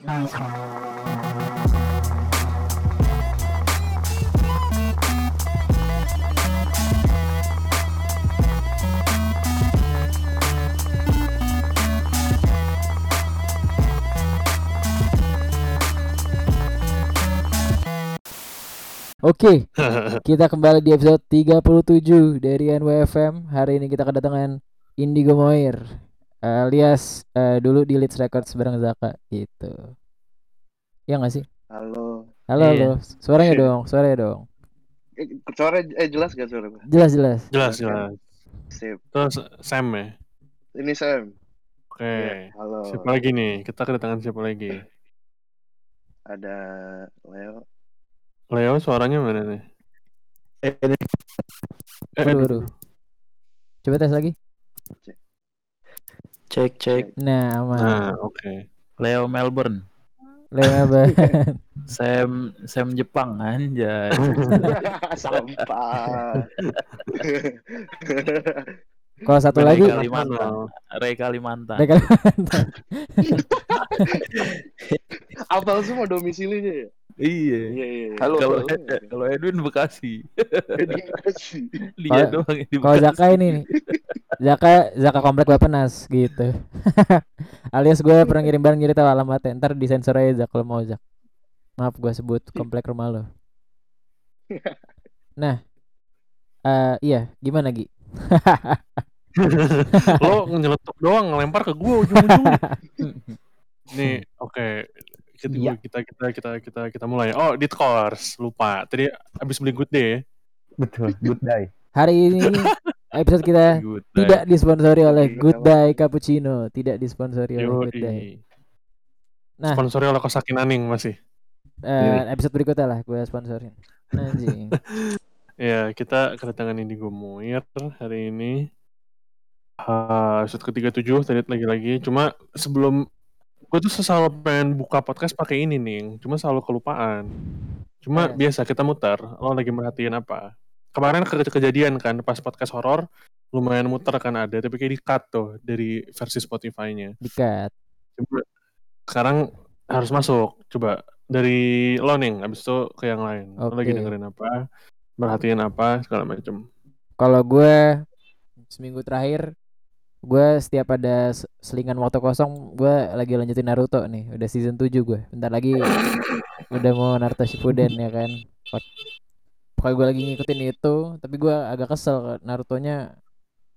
Oke, kita kembali di episode 37 dari NWFM. Hari ini kita kedatangan Indigo Moir alias eh, dulu di Leeds Records bareng Zaka gitu. Ya nggak sih? Halo. Halo, Iya. halo. Suaranya dong, suaranya dong. Eh, suara eh jelas gak suara gue? Jelas, jelas. Jelas jelas. Sip. Terus Sam ya. Ini Sam. Oke. Iya, halo. Siapa lagi nih? Kita kedatangan siapa lagi? Ada Leo. Leo suaranya mana nih? Eh, waduh. Coba tes lagi. Cek cek Nah, aman. Nah, oke. Leo Melbourne Leo apa? Sam Sam Jepang anjay Sampah. Kalau satu Ray lagi Kalimantan Ray Kalimantan Mereka Apal semua domisilinya ya? Iya Iya, iya. iya. kalau Halo. Ed- kalau Edwin Bekasi Edukasi. dia Kalau- doang di kalau Bekasi Zaka ini. Zaka Zaka komplek Bapenas gitu. Alias gue pernah ngirim barang nyari tahu alamatnya. Ntar disensor aja Zak kalau mau Zak. Maaf gue sebut komplek rumah lo. Nah, eh iya gimana Gi? Lo nyeletuk doang ngelempar ke gua ujung-ujung. nih, oke. Kita, Iya. kita kita kita kita kita mulai. Oh, di course. Lupa. Tadi habis beli good day ya. Betul, good day. Hari ini episode kita tidak disponsori oleh Oke, Good Day Cappuccino, tidak disponsori oleh Good Day. Nah. Sponsori oleh Kosakin Aning masih. Eh, episode berikutnya lah gue sponsorin. Anjing. Ya, kita kedatangan Indigo Moir hari ini. Ah, episode ke-37 tadi lagi-lagi. Cuma sebelum gue tuh selalu pengen buka podcast pakai ini nih, cuma selalu kelupaan. Cuma Eh. biasa kita muter. Lo lagi merhatiin apa? Kemarin ke kejadian kan pas podcast horor lumayan muter kan ada, tapi kayak di-cut tuh dari versi Spotify-nya. Dikat. Coba sekarang harus masuk. Coba dari lo nih, abis itu ke yang lain. Lo lagi dengerin apa? Merhatiin apa segala macem. Kalau gue seminggu terakhir gue setiap ada selingan waktu kosong gue lagi lanjutin Naruto nih. Udah season 7 gue bentar lagi udah mau Naruto Shippuden ya kan? Pok- pokoknya gue lagi ngikutin itu tapi gue agak kesel Naruto-nya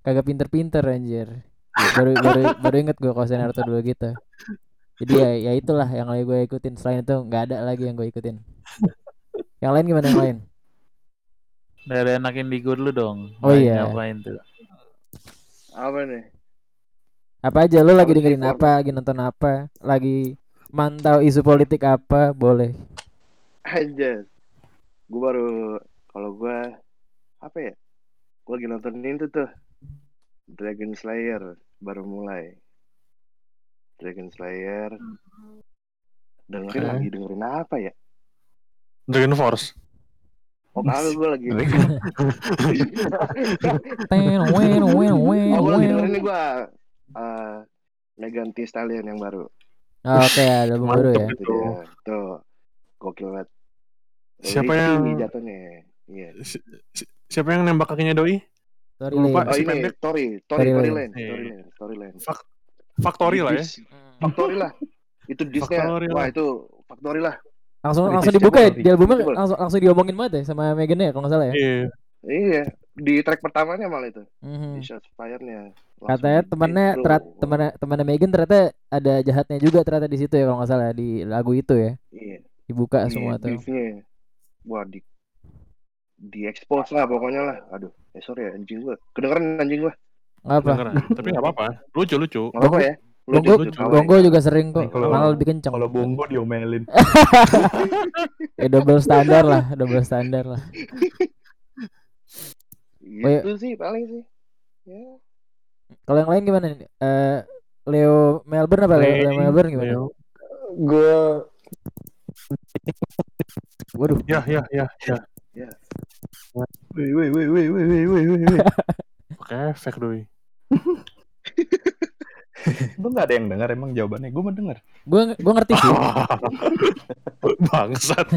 kagak pinter-pinter anjir. Baru baru baru inget gue kalau saya Naruto dulu gitu. Jadi ya ya itulah yang lagi gue ikutin. Selain itu nggak ada lagi yang gue ikutin. Yang lain gimana yang lain? Dari anak Indigo dulu dong. Oh iya. ngapain tuh? Apa nih? Apa aja lu lagi dengerin apa, lagi nonton apa, lagi mantau isu politik apa, boleh. Anjir. Gue baru kalau gue apa ya? Gue lagi nontonin itu tuh. Dragon Slayer baru mulai. Dragon Slayer. Dengerin Oke. lagi dengerin apa ya? Dragon Force. Oh kalau gue lagi Ten, wen, wen, wen, Oh, gue lagi wen. dengerin gue uh, Megan Thee Stallion yang baru. Oh, Oke, ada album baru ya. Itu dia. Tuh. Gokil banget. Siapa yang- jatuhnya. Iya. Si- si- siapa yang nembak kakinya doi? Sorry, Lupa. Oh Si ini pendek. Tori, Tori, Storyline. Storyline, Iya. Storyline, Storyline. Fak- Factory lah ya. Factory lah. Itu. Factory Wah lah. itu Factory lah. Langsung langsung dibuka ya di albumnya Coba. langsung langsung diomongin banget ya sama Megan ya kalau nggak salah ya. Iya. Iya. Di track pertamanya malah itu. Mhm. Di Shots Fire-nya. Katanya bro. terat temennya temennya Megan ternyata ada jahatnya juga ternyata di situ ya kalau nggak salah di lagu itu ya. Iya. Dibuka Di semua tuh. beefnya. Wah di di expose lah pokoknya lah. Aduh, eh sorry ya anjing gua. Kedengeran anjing gua. Nggak apa? Kedengeran. Tapi nggak apa-apa. Lucu lucu. Enggak apa ya? Bongo, Lucu. Bongo juga sering kok, kalau- malah lebih kenceng. Kalau bongo diomelin. Ya double standar lah, double standar lah. Oh. Itu sih paling sih. Ya. Kalau yang lain gimana nih? Uh, Leo Melbourne apa? Leo, Leo Melbourne gimana? Leo. Gue Waduh. Ya ya ya ya. Ya. Wei, wei, wei, wei, wei, wei, wei. Oke, efek doi. Lu enggak ada yang dengar emang jawabannya. Gue mau dengar. Gue gue ngerti sih. Bangsat.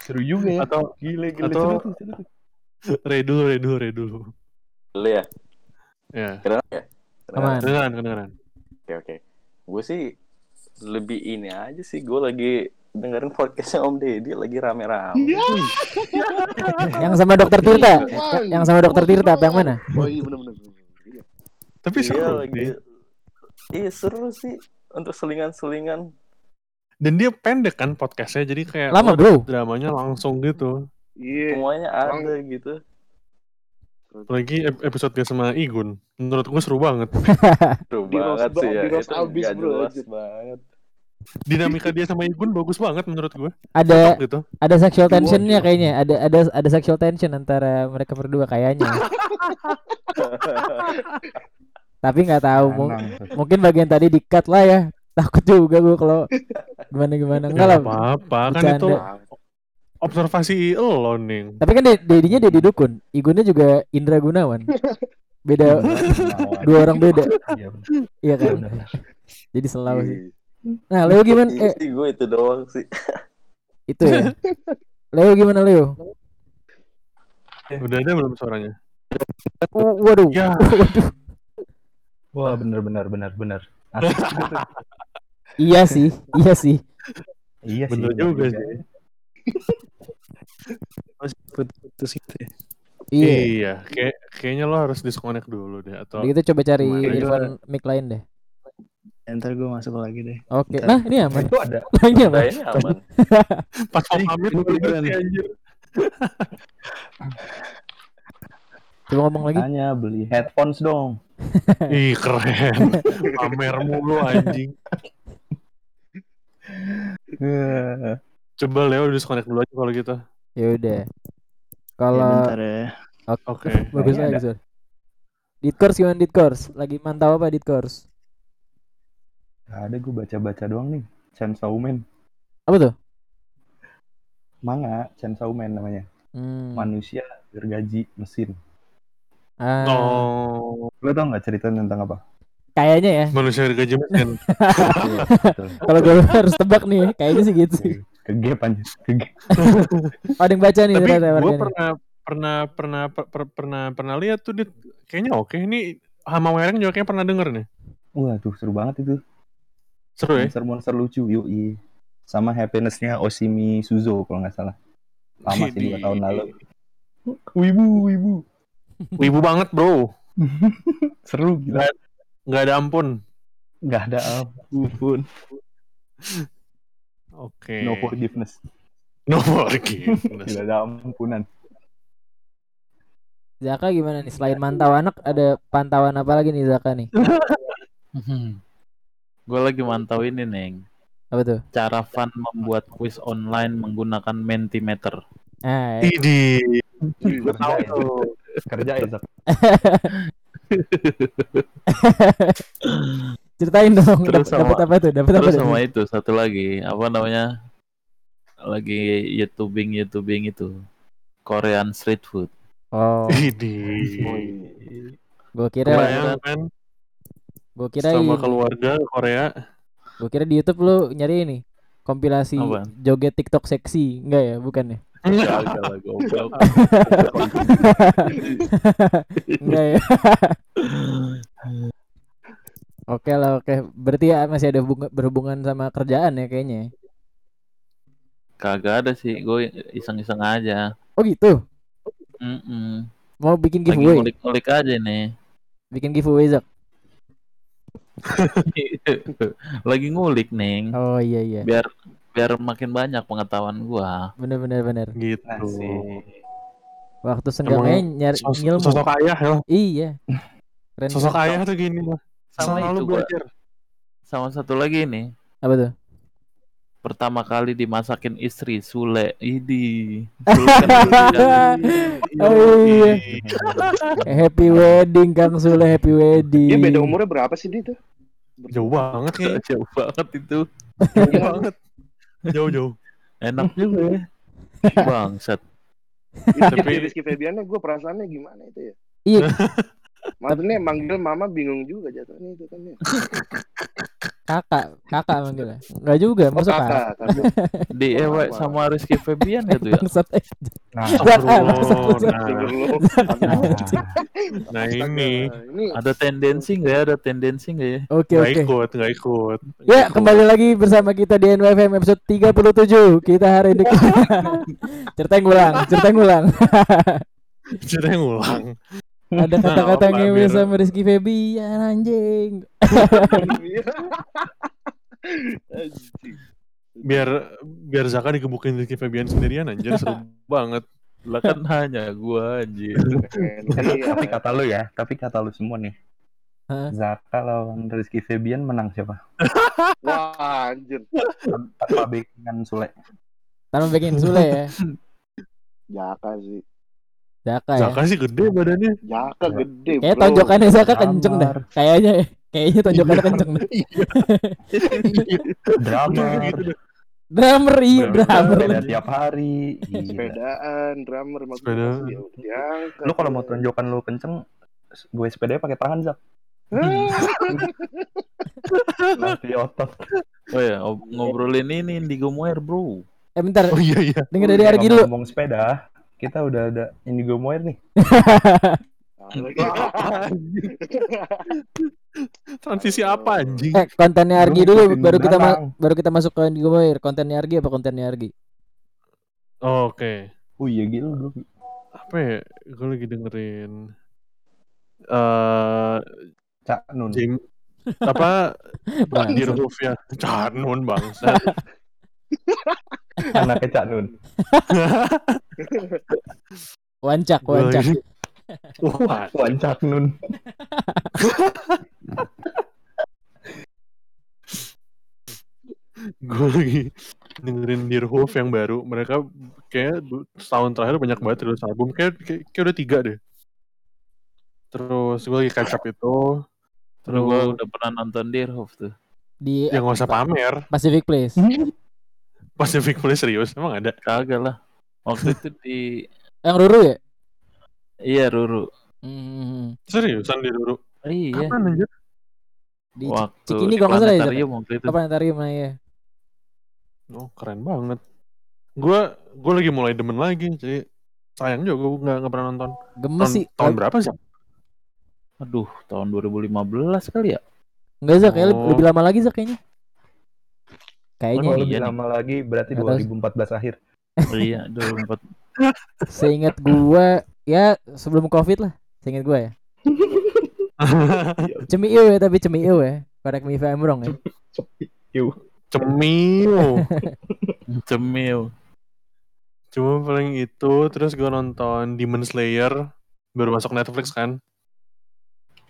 Seru juga ya. Atau gile gile atau... Seru, seru. Re dulu, dulu, dulu. Ya. Ya. Kedengeran ya? Kedengeran? Kedengeran, kedengeran. Oke oke. Gue sih lebih ini aja sih. Gue lagi dengerin podcastnya Om Deddy lagi rame-rame. Iya. Yang sama dokter Tirta. Yang sama dokter Tirta apa yang mana? Oh iya benar-benar. Iya. Tapi Iya seru lagi. sih. Iya seru sih untuk selingan-selingan. Dan dia pendek kan podcastnya, jadi kayak Lama, Bro. dramanya langsung gitu. Iya. Semuanya ada gitu. Lagi ep- episode dia sama Igun. Menurut gue seru banget. Seru banget sih ya. Itu abis, bro, jelas banget. Dinamika dia sama Igun bagus banget menurut gue. Ada Gitu. ada sexual tensionnya kayaknya. Ada ada ada sexual tension antara mereka berdua kayaknya. Tapi nggak tahu mu- Anang tuh. mungkin bagian tadi di cut lah ya. Takut juga gue kalau gimana gimana enggak Gak lah. apa-apa kan itu observasi lo nih. Tapi kan de- dedinya Dedi Dukun, Igunnya juga Indra Gunawan. Beda dua orang beda, Iya, iya kan? Bener. Jadi selalu sih. Iya. Nah, Leo gimana? Iya Eh, sih gue itu doang sih. itu ya. Leo gimana Leo? Udah ada belum suaranya? Oh, waduh. Ya. Waduh. Wah, bener, bener, bener, bener. Asik juga tuh. Iya sih, iya sih. Iya sih. Bener bener juga sih. Putus gitu ya. Iya. Iya, kayak kayaknya lo harus disconnect dulu deh atau Begitu coba cari earphone mic lain deh. Ya, Ntar gue masuk lagi deh. Oke. Bentar. Nah, ini aman. Itu ada. Nah, ini aman. ini aman. pas mau pamit anjir. Coba ngomong lagi. Tanya beli headphones dong. Ih, keren. Pamer mulu anjing. Coba Leo disconnect dulu aja kalau gitu. Ya udah. Ya, Kalau bentar ya. Oke. bagus Kayaknya lagi, Sur. Discourse gimana Discourse? Lagi mantau apa Discourse? Gak ada gue baca-baca doang nih. Chainsaw Man. Apa tuh? Manga, Chainsaw Man namanya. Hmm. Manusia gergaji mesin. Ah, Oh, Lo tau gak cerita tentang apa? kayaknya ya. manusia gaji mesin. Iya, betul. Kalau gue harus tebak nih, kayaknya sih gitu sih. Kegep aja. Kegep. Oh, ada yang baca nih Tapi gue warganya. pernah pernah pernah per- per- pernah pernah lihat tuh Dit. kayaknya oke ini Hama Wereng juga kayaknya pernah denger nih. Wah tuh seru banget itu. Seru ya? Monster-monster lucu. Yoi. Sama happinessnya Oshimi Suzo kalau nggak salah. Lama sih dua tahun lalu. Wibu, wibu. Wibu banget, Bro. Seru gila. Nggak ada ampun. Nggak ada ampun. Oke. No forgiveness. No forgiveness. Tidak ada ampunan. Zaka gimana nih? Selain mantau anak, ada pantauan apa lagi nih Zaka nih? Gue lagi mantau ini neng. Apa tuh? Cara fun membuat quiz online menggunakan Mentimeter. Ah, ya. Idi. Kerja Tahu ya. tuh. Kerja ya, Zak. Ceritain dong. Terus Dapat dapat sama- apa tuh? Dapat apa Terus tuh? sama itu satu lagi apa namanya? Lagi youtubing youtubing itu Korean street food. Oh, Idi. gua kira Kebayang kan gua kira sama ini. keluarga ke Korea. Gua kira di YouTube lu nyari ini kompilasi Apaan? joget TikTok seksi. Enggak ya, bukan ya? Enggak ya. Oke lah, oke. Berarti ya masih ada hubungan- berhubungan sama kerjaan ya kayaknya. ya? Kagak ada sih, gue iseng-iseng aja. Oh gitu. Mm-mm. Mau bikin Lagi giveaway? ngulik-ngulik aja nih. Bikin giveaway Zak. Lagi ngulik neng. Oh iya iya. Biar biar makin banyak pengetahuan gua. Bener bener bener. Gitu. Asik. Waktu senggangnya nyari Sos- ngilmu. sosok ayah ya. Iya. Keren. Sosok ayah tuh gini lah. Sama Selalu itu gua. Sama satu lagi nih. Apa tuh? Pertama kali dimasakin istri Sule. Idi. Sule kan Oh iya. Happy wedding Kang Sule, happy wedding. Dia beda umurnya berapa sih dia tuh? Jauh banget kayaknya. jauh banget itu. Jauh banget. Jauh-jauh. Enak juga ya. Bangsat. Tapi Tapi- Rizky Febiannya gue perasaannya gimana itu ya? Iya. Maksudnya manggil mama bingung juga jatuhnya itu kan ya. Kakak, kakak manggilnya. Enggak juga, Oh, masuk kakak. kakak, kakak. Di ewek wah. sama Rizky Febian gitu ya. Bangsat. eh. Nah, Oh, nah, nah ini Ada tendensi nggak ya? Ada tendensi nggak ya? Oke, oke. ikut, nggak ikut. Ya, kembali lagi bersama kita di NWFM episode 37. Kita hari ini cerita yang ngulang, cerita yang ngulang. Cerita yang ngulang. Ada Nah, kata-kata apa, ngewe biar- sama Rizky Febian anjing. Anjing. Biar biar Zaka digebukin Rizky Febian sendirian anjir seru banget. Lah kan hanya gua anjir. Iya. tapi kata lu ya, tapi kata lu semua nih. Hah? Zaka lawan Rizky Febian menang siapa? Wah, anjir. Tanpa backingan Sule. Tanpa bikin Sule ya. Jaka sih. Zaka ya. Zaka sih gede badannya. Jaka gede, Kayak tonjokannya Zaka kenceng dah. Kayaknya ya. Kayaknya tonjokannya kenceng dah. Drummer. Gitu deh. Drummer iya, drummer. Sepeda tiap hari. Gila. Sepedaan, drummer, maksudnya ya diangkat. Lu kalau mau tonjokan lu kenceng, gue sepedanya pakai tangan Zak. Latih otot. Oh ya, ngob- ngobrolin ini Indigo Moir, bro. Eh bentar, Oh iya iya. denger dari Argi dulu. Ngomong sepeda, kita udah ada Indigo Moir nih. Transisi apa anjing? Eh, kontennya Argi Lu dulu baru kita baru kita masuk ke Indigo Moir. Kontennya Argi apa kontennya Argi? Oh, Oke. Oh iya gitu bro. Apa ya? Gue lagi dengerin eh Cak Nun. James apa Bang. Dirhoof ya Canun bangsa Anaknya Cak Nun. Wancak, wancak. lagi- Wah, Wan Cak Nun. gue lagi dengerin Dirhoof yang baru. Mereka kayak setahun terakhir banyak banget rilis album. Kayak, kayak, kayak udah tiga deh. Terus gue lagi catch up itu. Terus gua Terus udah pernah nonton Deerhoff tuh. Di yang gak usah pamer. Pacific Place. Pacific Place serius emang ada. Kagak lah. Waktu itu di Yang Ruru ya? iya Ruru. Hmm, Seriusan di dulu. Iya. Kapan anjir? di Waktu Cikini kalau nggak salah ya, planetarium waktu itu. apa planetarium nah ya. Oh keren banget. Gue gue lagi mulai demen lagi. Jadi sayang juga gue nggak nggak pernah nonton. Gemes Tahun, sih. tahun berapa sih? Aduh, tahun 2015 kali ya? Enggak Zak, kayak Oh. lebih lama lagi Zak kayaknya. Kayaknya Oh, iya lebih nih. lama lagi berarti tahu. 2014 akhir. iya, 2004. seingat gua ya sebelum Covid lah. Seingat gua ya. Cemiu ya tapi cemiu ya. Correct me if I'm wrong ya. Cemil. Cemil. Cuma paling itu terus gue nonton Demon Slayer baru masuk Netflix kan.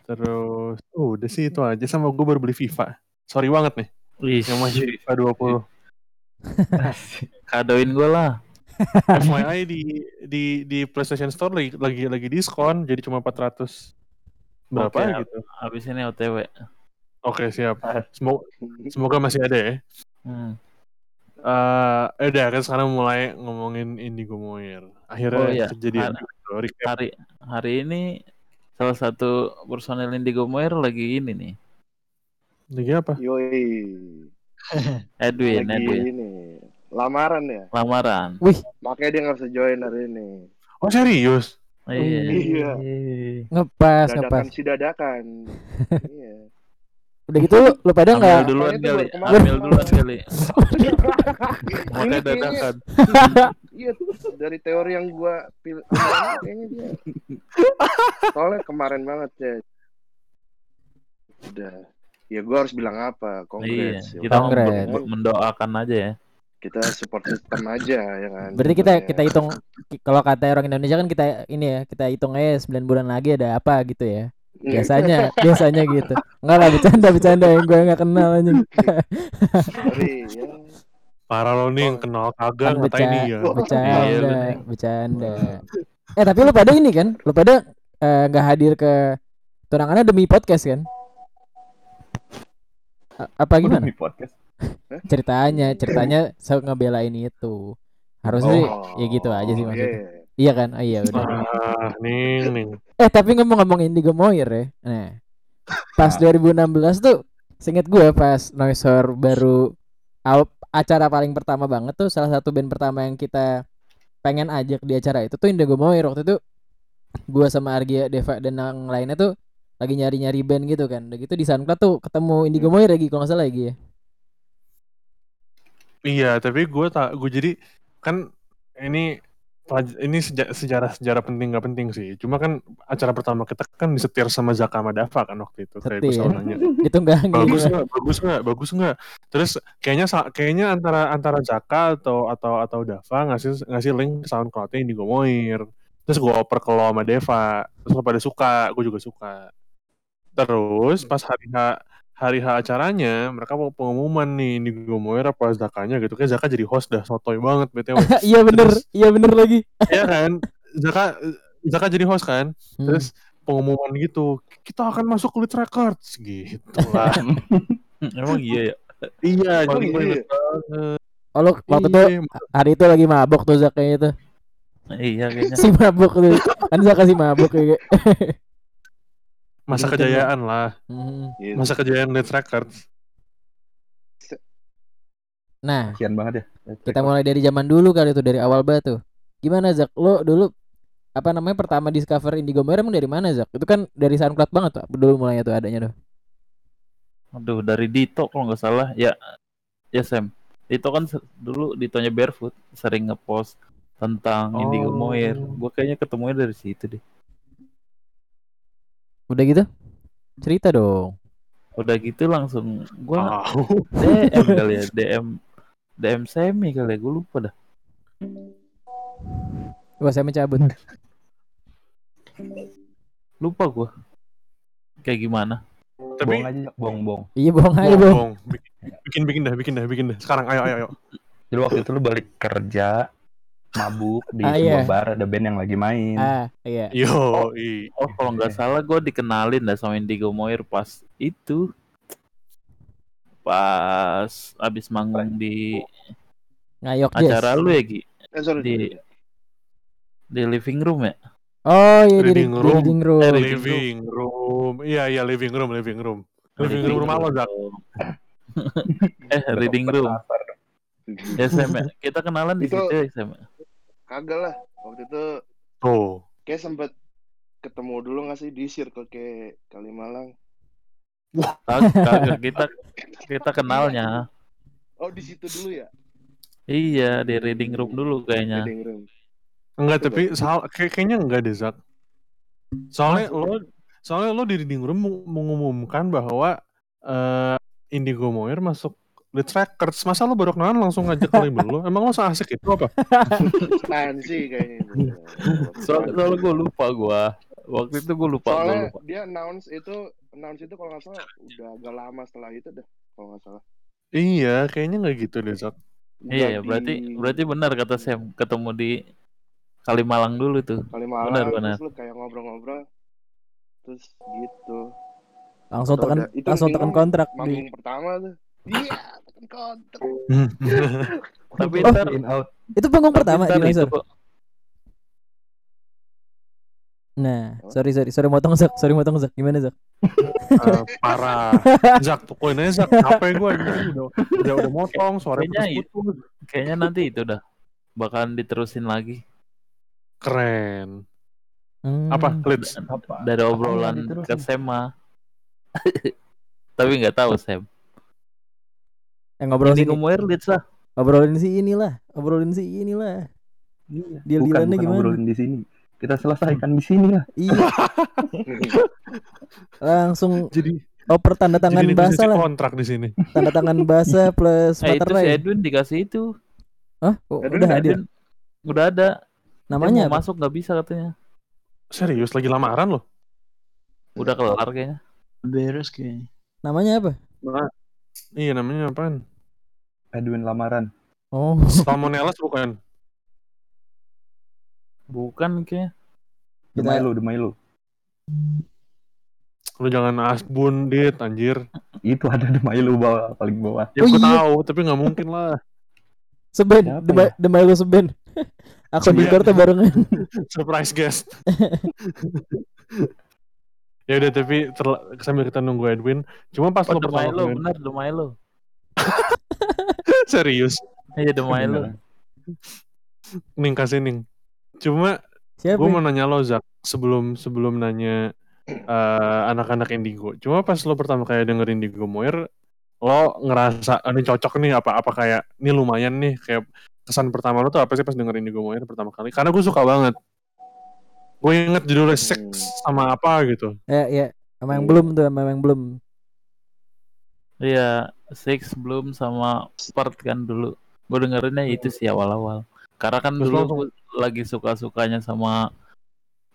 Terus oh, udah sih itu aja sama gue baru beli FIFA. Sorry banget nih Wih, yang masih FIFA 20. kadoin gua lah. FYI di di di PlayStation Store lagi lagi lagi diskon jadi cuma 400 berapa Oke. gitu. Habis ini OTW. Oke, siap. Semoga semoga masih ada ya. Hmm. Eh udah kan sekarang mulai ngomongin Indigo Moir. Akhirnya Oh, iya. kejadian Har- gitu. Hari hari ini salah satu personel Indigo Moir lagi ini nih. Lagi apa? Yoi. Edwin, Lagi Edwin. ini. Lamaran ya. Lamaran. Makanya dia nggak bisa join hari ini. Oh serius? Iya. Iya. Ngepas, ngepas. Dadakan si dadakan. iya. Udah gitu lu, pada Ambil enggak duluan Makanya itu kali. Ambil duluan kali. Makanya dadakan. Iya, dari teori yang gua pilih kayaknya dia. Soalnya kemarin banget ya. Udah. Ya gua harus bilang apa? Iya, Congrats. ya kita. Congrats. mem- mem- mendoakan aja ya. kita support system aja ya kan. Berarti kita Sebenarnya. kita hitung kalau kata orang Indonesia kan kita ini ya, kita hitung aja 9 bulan lagi ada apa gitu ya. Hmm. Biasanya, biasanya gitu. Enggak lah bercanda bercanda yang gue nggak kenal anjing. Sorry, ya. Parah lo nih yang kenal kagak Kan dia. Iya, lu Bercanda, nih. bercanda. Eh tapi lu pada ini kan, lu pada eh, nggak hadir ke tunangannya demi podcast kan? Apa gimana? Demi podcast. Ceritanya, ceritanya saya ngebelain itu. Harusnya sih Oh, ya gitu aja sih iya, maksudnya. iya. Iya kan? Oh iya udah. Ah, ning ning. Eh tapi ngomong-ngomong Indigo Moir ya. Nah, pas 2016 tuh seinget gue pas Noisor baru acara paling pertama banget tuh salah satu band pertama yang kita pengen ajak di acara itu tuh Indigo Moir waktu itu gue sama Argia Deva dan yang lainnya tuh lagi nyari-nyari band gitu kan. Udah gitu di SoundCloud tuh ketemu Indigo Moir lagi kalau nggak salah lagi ya. Iya, tapi gue tak gue jadi kan ini ini seja- sejarah-sejarah penting gak penting sih. Cuma kan acara pertama kita kan disetir sama Zaka Madafa kan waktu itu. Kayak gue Setir. selalu nanya, Ditunggangin bagus gitu. nggak, bagus nggak, bagus nggak. Terus kayaknya kayaknya antara antara Zaka atau atau atau Dava ngasih ngasih link ke SoundCloud-nya Indigo Moir. Terus gue oper ke lo sama Deva. Terus lo pada suka, gue juga suka. Terus pas hari H hari H acaranya mereka mau pengumuman nih Indigo Moir apa Zakanya gitu. Kayak Zaka jadi host dah sotoy banget BTW. Iya bener, iya bener lagi. Iya kan? Zaka Zaka jadi host kan? Hmm. Terus pengumuman gitu, kita akan masuk Lead Records gitu lah. Emang iya ya. iya, jadi iya. Oh lu waktu itu Iya, hari itu lagi mabok tuh Zak kayaknya itu. Iya kayaknya. Si mabok tuh. Kan Zak kasih mabok kayak. Masa Ingetin kejayaan lah, Hmm. Gitu. masa kejayaan Lead Records. Nah, Kasian banget ya. kita mulai dari zaman dulu kali itu dari awal banget tuh. Gimana Zak? Lo dulu apa namanya pertama discover Indigo Moir emang dari mana Zak? Itu kan dari SoundCloud banget tuh dulu mulainya tuh adanya tuh. Aduh dari Dito kalau nggak salah ya ya Sam. Dito kan dulu Ditonya Barefoot sering ngepost tentang Indigo Oh. Moir. Gue kayaknya ketemunya dari situ deh. Udah gitu? Cerita dong. Udah gitu langsung gue Tahu. DM kali ya DM DM Semi kali ya gue lupa dah. Gua saya mencabut. Lupa gue. Kayak gimana? Tapi Bohong aja, bohong, bohong. iya bohong aja bohong, bohong. bohong. Bikin, bikin bikin dah, bikin dah, bikin dah. Sekarang ayo ayo ayo. Jadi waktu itu lu balik kerja, mabuk di Ah, sebuah iya. bar ada band yang lagi main. Ah, iya. Yo, i. Oh kalau nggak salah gue dikenalin dah sama Indigo Moir pas itu pas abis manggung di Ngayok acara lu ya Gi Eh, sorry, di di living room ya Oh iya di, Reading di room. reading room. Eh, Living room. Iya iya living room, living room. Living room rumah lo, Zak. eh reading room ya Sam kita kenalan di Itu- situ ya Sam ya? Kagak lah. Waktu itu Tuh. kayak sempet ketemu dulu nggak sih di Circle K Kalimalang. Kag- kagak kita kita kenalnya Oh di situ dulu ya. iya di reading room dulu kayaknya Reading room. Enggak, tapi kayak- kayaknya enggak deh, Zak. Soalnya lo soalnya lo di reading room meng- mengumumkan bahwa eh Indigo Moir masuk Lead Records. Masa lo baru kenalan langsung ngajak ke label lo? Emang lo asik itu apa? Nancy kayaknya. soalnya, soalnya gue lupa gue waktu itu gue lupa Soalnya lupa dia announce itu announce itu kalau nggak salah udah agak lama setelah itu dah kalau nggak salah. Iya, kayaknya nggak gitu deh, Zak. iya ya berarti di berarti benar kata Sam ketemu di Kalimalang dulu tuh Kalimalang benar, benar. terus lu kayak ngobrol-ngobrol terus gitu. Langsung tekan langsung tekan kontrak di Manggung pertama tuh. Iya, tekan tapi Oh. ntar In out. Itu panggung tapi pertama ntar di itu Noisor. kok Nah, sorry sorry sorry motong Zak, sorry motong Zak. Gimana Zak? Eh, parah. Zak, pokoknya Zak. Capek gue udah, udah, udah motong, suara Kayaknya kayaknya nanti itu dah bakalan diterusin lagi Keren. Hmm. Apa? Apa? dari obrolan ke Sema tapi nggak tahu Sam Yang ngobrol ini sini. Moir lah Ngobrolin si inilah, ngobrolin si inilah. Iya. Deal Bukan, bukan gimana? ngobrolin di sini. Kita selesaikan di sini lah. Iya, langsung Jadi, oper tanda tangan basah negosiasi lah. kontrak di sini. Tanda tangan basah plus eh itu si. Edwin dikasih itu Hah? Oh, Edwin udah hadir. Edwin udah ada Namanya mau masuk nggak bisa katanya Serius lagi lamaran loh. udah kelar kayaknya Beres kayaknya. Namanya apa? Iya namanya apaan? Edwin lamaran. Oh, Salmonellas bukan? bukan kayaknya Kita- Milo, The Milo. Lu jangan asbun dit anjir. Itu ada The Milo bawah, paling bawah. Ya Oh, gue iya. tahu, tapi nggak mungkin lah. seben, The, ya? The Milo seben. Akun Discord tuh barengan. surprise guest. ya udah tapi terla- sambil kita nunggu Edwin, cuma pas Oh, lo pertama Milo, kali bener The Milo. serius Iya Milo. Beneran. ning kasih ning. Cuma Siapa? gue mau nanya lo Zak sebelum sebelum nanya eh, anak-anak Indigo. Cuma pas lo pertama kali denger Indigo Moir, lo ngerasa "Ah, ini cocok nih apa apa kayak ini lumayan nih kayak kesan pertama lo tuh apa sih pas denger Indigo Moir pertama kali? Karena gue suka banget. Gue inget judulnya Sex sama apa gitu. Ya, ya. Sama yang Hmm. belum tuh, sama yang belum. Iya, Six belum sama Part kan dulu. Gue dengerinnya itu sih awal-awal. Karena kan Terus dulu langsung- gua lagi suka-sukanya sama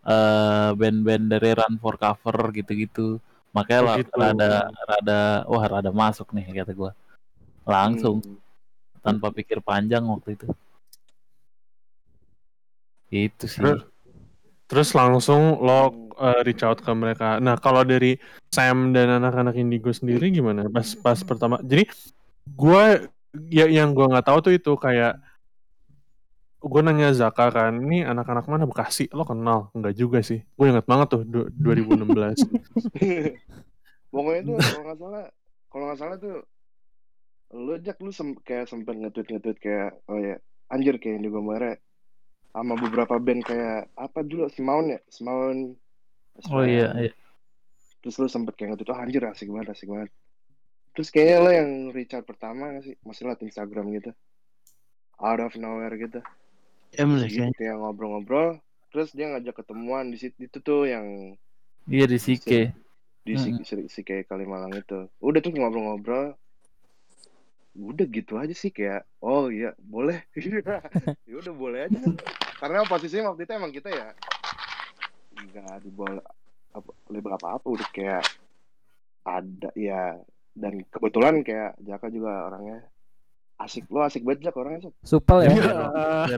eh band-band dari Run for Cover gitu-gitu. Makanya Oh, lah gitu. rada rada wah rada masuk nih kata gua. Langsung Hmm. tanpa pikir panjang waktu itu. Itu sih. Terus, terus langsung lo uh, reach out ke mereka. Nah kalau dari Sam dan anak-anak Indigo sendiri gimana? Pas pas pertama, jadi gue ya yang gue nggak tahu tuh itu kayak gue nanya Zaka kan, ini anak-anak mana Bekasi? Lo kenal? Enggak juga sih. Gue inget banget tuh du- 2016. Pokoknya tuh kalau nggak salah, kalau nggak salah tuh lu Jack lu sem kayak sempet nge-tweet nge-tweet kayak oh ya anjir kayak Indigo Moira sama beberapa band kayak apa dulu? Simaun ya? Simaun Oh iya, iya. terus lu sempet kayak nge-tweet oh anjir asik banget asik banget. Terus kayaknya lo yang Richard pertama nggak sih? Masih liat Instagram gitu. Out of nowhere gitu. Em Terus sih kayaknya. kayak ngobrol-ngobrol. Terus dia ngajak ketemuan di situ itu tuh yang Iya di Sike. di si, Mm-mm. si, si kayak Kalimalang itu. Udah tuh ngobrol-ngobrol udah gitu aja sih kayak oh iya boleh ya udah boleh aja karena posisinya waktu itu emang kita ya nggak dibawa apa label apa apa udah kayak ada ya dan kebetulan kayak Jaka juga orangnya asik lo asik banget Jak orangnya Sok. Supel ya. Iya.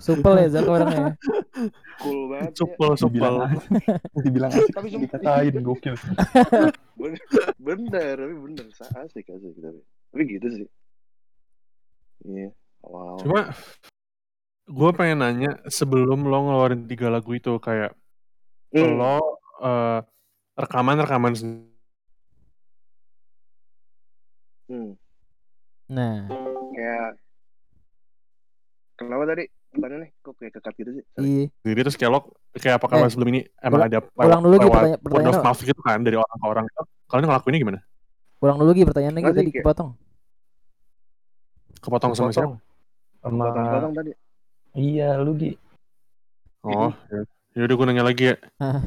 Supel ya Zak orangnya. cool banget ya. supel supel. Dibilang asik, Tapi dikatain gokil. bener bener tapi bener asik asik tapi tapi gitu sih. Iya wow Cuma gue pengen nanya sebelum lo ngeluarin tiga lagu itu kayak Hmm. lo eh, rekaman rekaman sendiri. Hmm. Nah, kayak kenapa tadi pertanyaannya kok kayak kekat gitu sih? Iya. sendiri terus kayak lo kayak apakah Eh, sebelum ini? Emang ulang- ada ulang dulu Gi, lewat pertanya- word pertanyaan mouth gitu kan dari orang ke orang kalian ngelakuinnya gimana Ulang dulu lagi pertanyaannya sih, tadi kepotong. kepotong sama siapa Sama tadi iya lu Gi. oh ya ya udah gue nanya lagi ya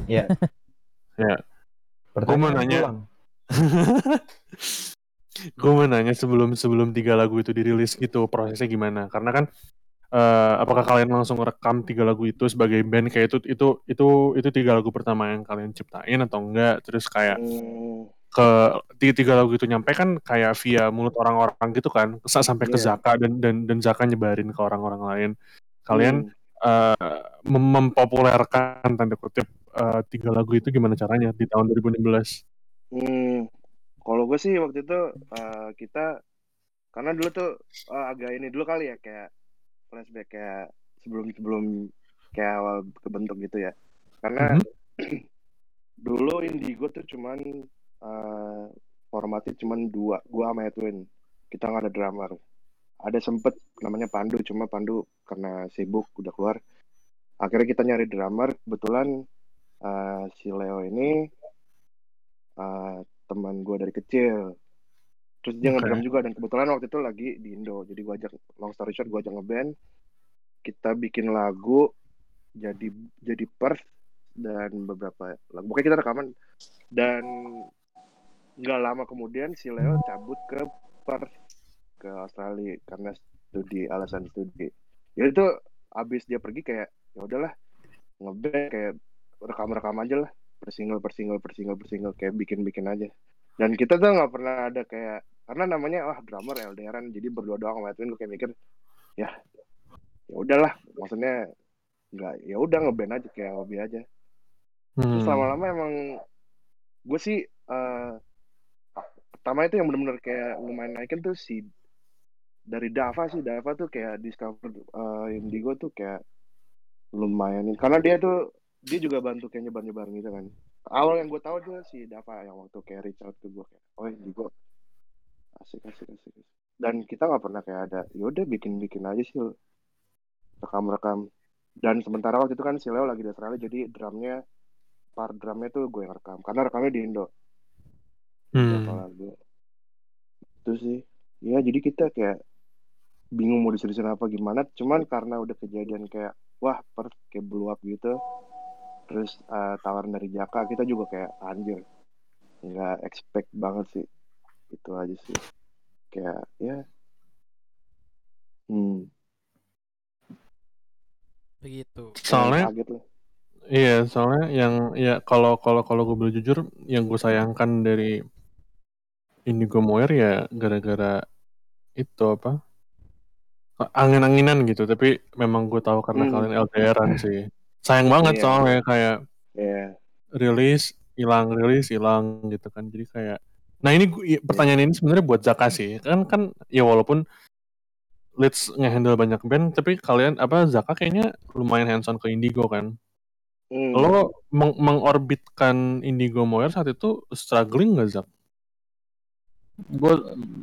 Iya. Ya. Pertanyaan nanya. ulang. gue mau nanya sebelum sebelum tiga lagu itu dirilis gitu prosesnya gimana karena kan eh, apakah kalian langsung rekam tiga lagu itu sebagai band kayak itu itu itu itu tiga lagu pertama yang kalian ciptain atau enggak terus kayak Hmm, ke tiga, tiga lagu itu nyampe kan kayak via mulut orang-orang gitu kan Sa- sampai ke Iya. Zaka dan dan dan Zaka nyebarin ke orang-orang lain kalian hmm. mem- mempopulerkan tanda kutip eh, tiga lagu itu gimana caranya di tahun 2016 Hmm, kalau gue sih waktu itu eh, kita karena dulu tuh eh, agak ini dulu kali ya kayak flashback kayak sebelum sebelum kayak awal kebentuk gitu ya. Karena Mhm. dulu Indigo tuh cuman eh, formatnya cuman dua, gua sama Edwin. Kita nggak ada drummer. Ada sempet namanya Pandu, cuma Pandu karena sibuk udah keluar. Akhirnya kita nyari drummer, kebetulan eh, si Leo ini eh, teman gue dari kecil. Terus dia Oke. ngedrum juga dan kebetulan waktu itu lagi di Indo. Jadi gue ajak long story short gue ajak ngeband. Kita bikin lagu jadi jadi Perth dan beberapa lagu. Pokoknya kita rekaman dan nggak lama kemudian si Leo cabut ke Perth ke Australia karena studi alasan studi. Ya itu abis dia pergi kayak ya udahlah ngeband kayak rekam-rekam aja lah per single per single per single per single kayak bikin-bikin aja dan kita tuh nggak pernah ada kayak karena namanya wah drummer LDRan jadi berdua doang sama Edwin gue kayak mikir ya ya udahlah maksudnya nggak ya udah ngeband aja kayak hobi aja terus Hmm. lama-lama emang gue sih eh, pertama itu yang benar-benar kayak lumayan naikin tuh si dari Dava sih Dava tuh kayak discover eh, Indigo tuh kayak lumayan. Karena dia tuh dia juga bantu kayak nyebar nyebar gitu kan. Awal yang gue tahu tuh si Dava yang waktu kayak reach out ke gue kayak oh Indigo. Asik asik asik dan kita nggak pernah kayak ada yaudah bikin bikin aja sih rekam rekam dan sementara waktu itu kan si Leo lagi di Australia jadi drumnya part drumnya tuh gue yang rekam. Karena rekamnya di Indo Hmm. lagu. Itu sih. Ya jadi kita kayak bingung mau diseriusin apa gimana. Cuman karena udah kejadian kayak wah per kayak blow up gitu. Terus eh, tawaran dari Jaka kita juga kayak anjir. Nggak expect banget sih. Itu aja sih. Kayak ya. Hmm. Begitu. Soalnya kaget lah. Iya, soalnya yang ya kalau kalau kalau gue boleh jujur, yang gue sayangkan dari Indigo Moir ya gara-gara itu apa angin-anginan gitu. Tapi memang gue tahu karena Hmm. kalian LDRan sih. Sayang banget Iya. soalnya kayak ya rilis hilang rilis hilang gitu kan. Jadi kayak nah ini gua- i- pertanyaan ini sebenarnya buat Zaka sih. Kan kan ya walaupun Leeds ngehandle banyak band, tapi kalian apa Zaka kayaknya lumayan hands on ke Indigo kan. hmm. Lo meng- mengorbitkan Indigo Moir saat itu struggling nggak Zak? Gue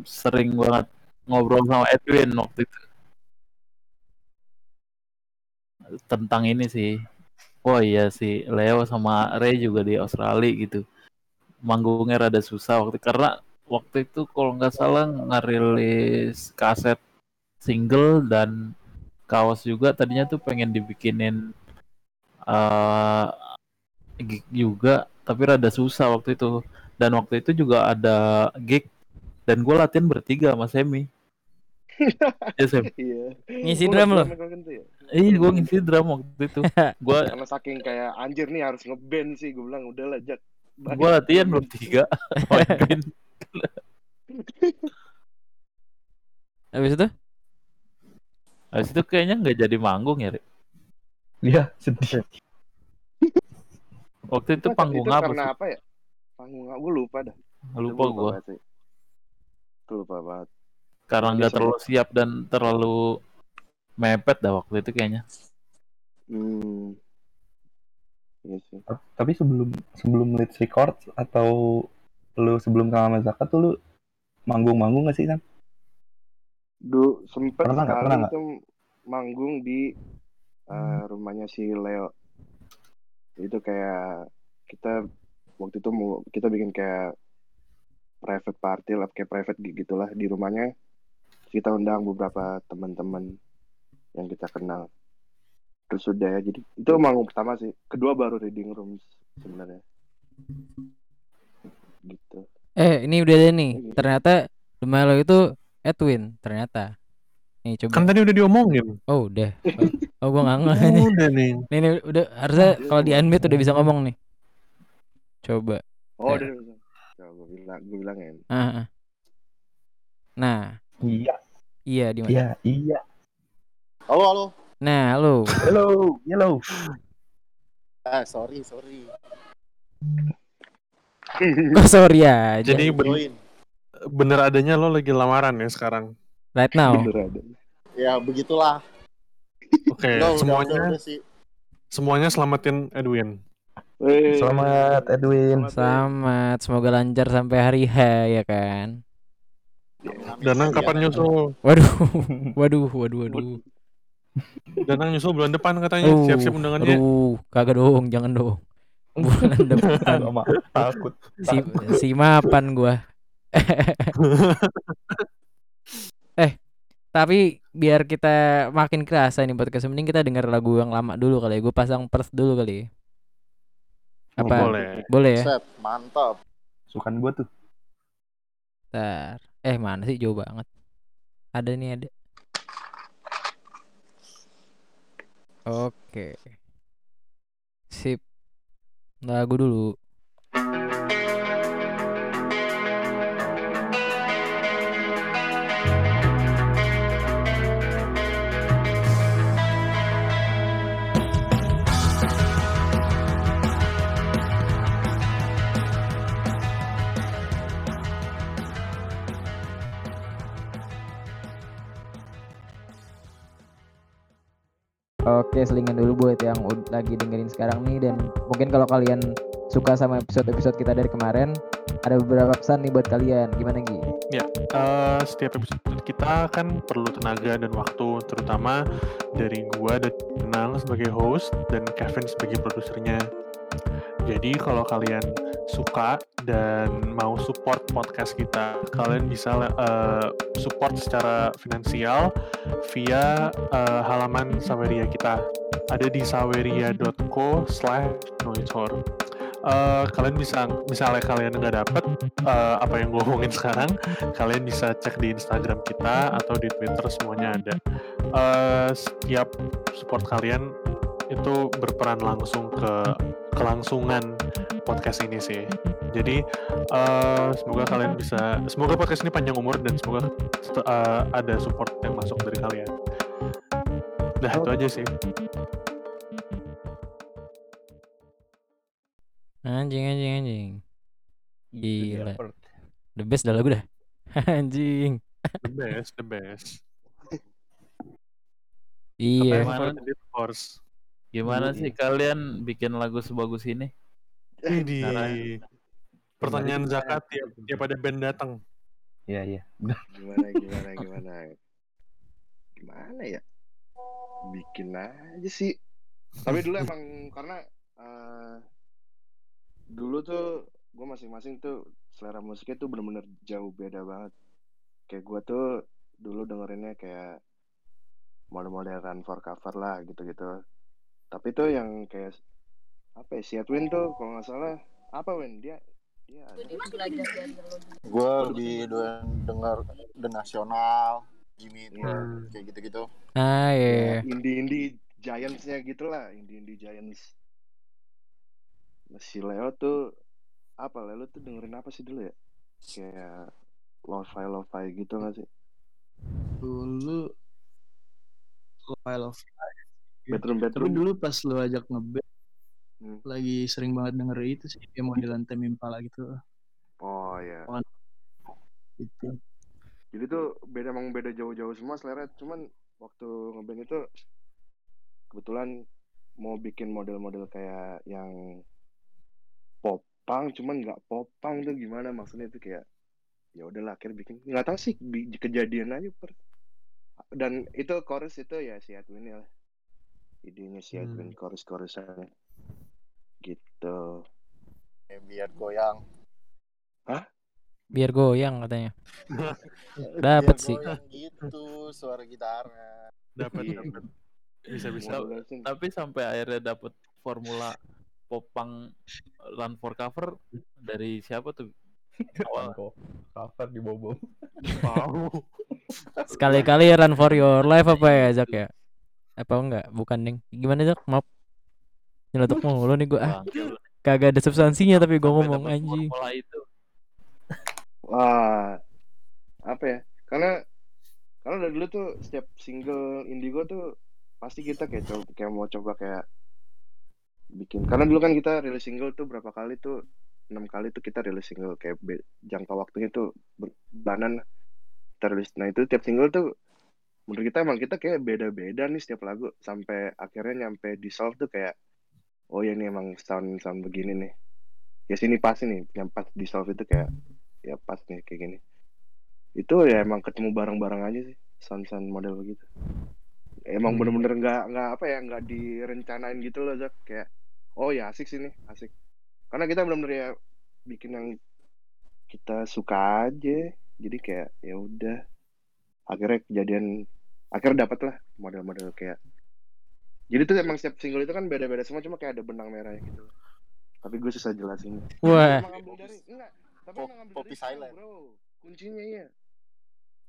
sering banget ngobrol sama Edwin waktu itu. Tentang ini sih. Oh iya sih Leo sama Ray juga di Australia gitu. Manggungnya rada susah waktu karena waktu itu kalau nggak salah ngerilis kaset single dan kaos juga tadinya tuh pengen dibikinin eh gig juga tapi rada susah waktu itu. Dan waktu itu juga ada gig dan gue latihan bertiga sama Semi. Ya Sem. Iya. Ngisi Gua drum lo? ya? Iya gue ngisi drum waktu itu. Gue karena saking kayak anjir nih harus ngeband sih. Gue bilang udah lah Jack. Gue latihan bertiga main band. Habis itu? habis itu kayaknya nggak jadi manggung ya Rik. Iya, sedih. waktu itu panggung itu apa karena sih? apa ya? Panggung gue lupa dah. Lupa gue lupa banget karena nggak terlalu siap dan terlalu mepet dah waktu itu kayaknya. Hmm. Iya sih. Tapi sebelum sebelum Leeds record atau lu sebelum kenal sama Zaka tuh lu manggung-manggung gak sih kan? Du, sempet Pernah sekali Pernah itu manggung di eh, rumahnya si Leo. Itu kayak kita waktu itu mau kita bikin kayak private party lah, kayak private gig gitulah di rumahnya. Kita undang beberapa teman-teman yang kita kenal. Terus sudah ya, jadi itu manggung pertama sih. Kedua baru reading rooms sebenarnya. Gitu. Eh, ini udah ada nih. Ini. Ternyata rumah lo itu Edwin ternyata. Nih coba. Kan tadi udah diomongin. Oh, udah. Oh, gua nggak ngerti nih. udah nih. Nih, udah harusnya kalau di unmute udah bisa ngomong nih. Coba. Oh, udah. Udah. Coba gue bilang, gue bilangin. Ah, ah. Nah, Iya, iya di mana? iya, iya. Halo, halo. Nah, halo. Hello, hello. Ah, sorry, sorry. Oh, sorry ya. Jadi ben- Join. bener adanya lo lagi lamaran ya sekarang. right now. Bener ada. Ya, begitulah. Oke, Udah, udah, semuanya udah, udah sih. semuanya selamatin Edwin. Wey. Selamat Edwin. Selamat, semoga lancar sampai hari H ya kan. Danang Iya. kapan nyusul? Waduh, waduh, waduh, waduh. Danang nyusul bulan depan katanya. Siap-siap undangannya. Aduh, kagak dong, jangan dong. Bulan depan. Takut. si, si mapan gua. eh, tapi biar kita makin kerasa nih podcast mending kita denger lagu yang lama dulu kali ya. Gue pasang first dulu kali ya. Apa? Boleh. Boleh ya? Set, mantap. Sukan gua tuh. Bentar. Eh, mana sih jauh banget. Ada nih ada. Oke. Sip. Lagu dulu. Oke, selingan dulu buat yang lagi dengerin sekarang nih dan mungkin kalau kalian suka sama episode-episode kita dari kemarin, ada beberapa pesan nih buat kalian. Gimana Gi? Eh, setiap episode kita kan perlu tenaga dan waktu, terutama dari gua dan Nang sebagai host dan Kevin sebagai produsernya. Jadi kalau kalian suka dan mau support podcast kita, kalian bisa eh, support secara finansial via eh, halaman Saweria kita. Ada di saweria.co slash. Eh, kalian bisa misalnya kalian nggak dapet eh, apa yang gue omongin sekarang kalian bisa cek di Instagram kita atau di Twitter semuanya ada Eh, setiap support kalian itu berperan langsung ke kelangsungan podcast ini sih jadi eh, semoga kalian bisa semoga podcast ini panjang umur dan semoga eh, ada support yang masuk dari kalian Dah itu aja sih Anjing anjing anjing. Jadi Gila. The best dah lagu dah. anjing. the best the best Iya. Gimana? Gimana Iya. sih kalian bikin lagu sebagus ini? Ini Caranya. pertanyaan Gimana? zakat tiap tiap ada band datang Iya iya. Gimana gimana gimana. Gimana ya? Bikin aja sih. Tapi dulu emang karena eh, dulu tuh gue masing-masing tuh selera musiknya tuh bener-bener jauh beda banget. Kayak gue tuh dulu dengerinnya kayak model-model run for cover lah gitu-gitu. Tapi tuh yang kayak apa ya? Si Edwin tuh kalau nggak salah apa Win dia dia Gue lebih doyan denger The National, Jimmy Iya. World, kayak gitu-gitu. Ah iya. iya. indie-indie giants-nya gitu lah, indie-indie giants. Si Leo tuh apa? Leo tuh dengerin apa sih dulu ya? Kayak lo-fi lo-fi gitu gak sih? Dulu Wild of Bedroom Tapi bedroom. dulu pas lu ajak ngeband Hmm. lagi sering banget denger itu sih kayak modelan Tame Impala gitu Oh ya. gitu. Jadi tuh beda emang beda jauh-jauh semua selera. Cuman waktu ngeband itu kebetulan mau bikin model-model kayak yang popang, cuman nggak popang tuh gimana maksudnya itu kayak ya udahlah akhirnya bikin nggak tahu sih bi- kejadian aja per dan itu chorus itu ya si Edwin ya lah idenya si Edwin chorus chorusannya gitu Kayak biar goyang. Biar goyang katanya. Dapet sih. goyang gitu suara gitarnya. dapat Iya. dapat bisa bisa. Tapi sampai akhirnya dapet formula popang run for cover dari siapa tuh? Awal. Kok cover di bobo. tahu Sekali-kali run for your life apa ya Zak ya? Apa enggak? Bukan Neng. Gimana Zak? Maaf. Nyeletuk mulu nih gua. Ah, kagak ada substansinya tapi gua Sampai ngomong anjing. Itu. Wah, apa ya? Karena karena dari dulu tuh setiap single Indigo tuh pasti kita kayak coba, kayak mau coba kayak bikin. Karena dulu kan kita rilis single tuh berapa kali tuh enam kali tuh kita rilis single kayak be- jangka waktunya tuh bulanan rilis. Nah itu tiap single tuh menurut kita emang kita kayak beda-beda nih setiap lagu sampai akhirnya nyampe di solve tuh kayak oh ya ini emang sound sound begini nih. Ya sini pas nih yang pas di solve itu kayak ya pas nih kayak gini. Itu ya emang ketemu bareng-bareng aja sih sound-sound model begitu. Emang Hmm. bener-bener nggak nggak apa ya nggak direncanain gitu loh Zak. Kayak oh ya asik sih nih asik. Karena kita bener-bener ya bikin yang kita suka aja. Jadi kayak ya udah. Akhirnya kejadian akhirnya dapet lah model-model kayak jadi tuh emang setiap single itu kan beda-beda semua cuma kayak ada benang merahnya gitu. Tapi gue susah jelasin Wah. Emang ambil dari enggak tapi Pop- emang Poppy Silent. bro. Kuncinya iya.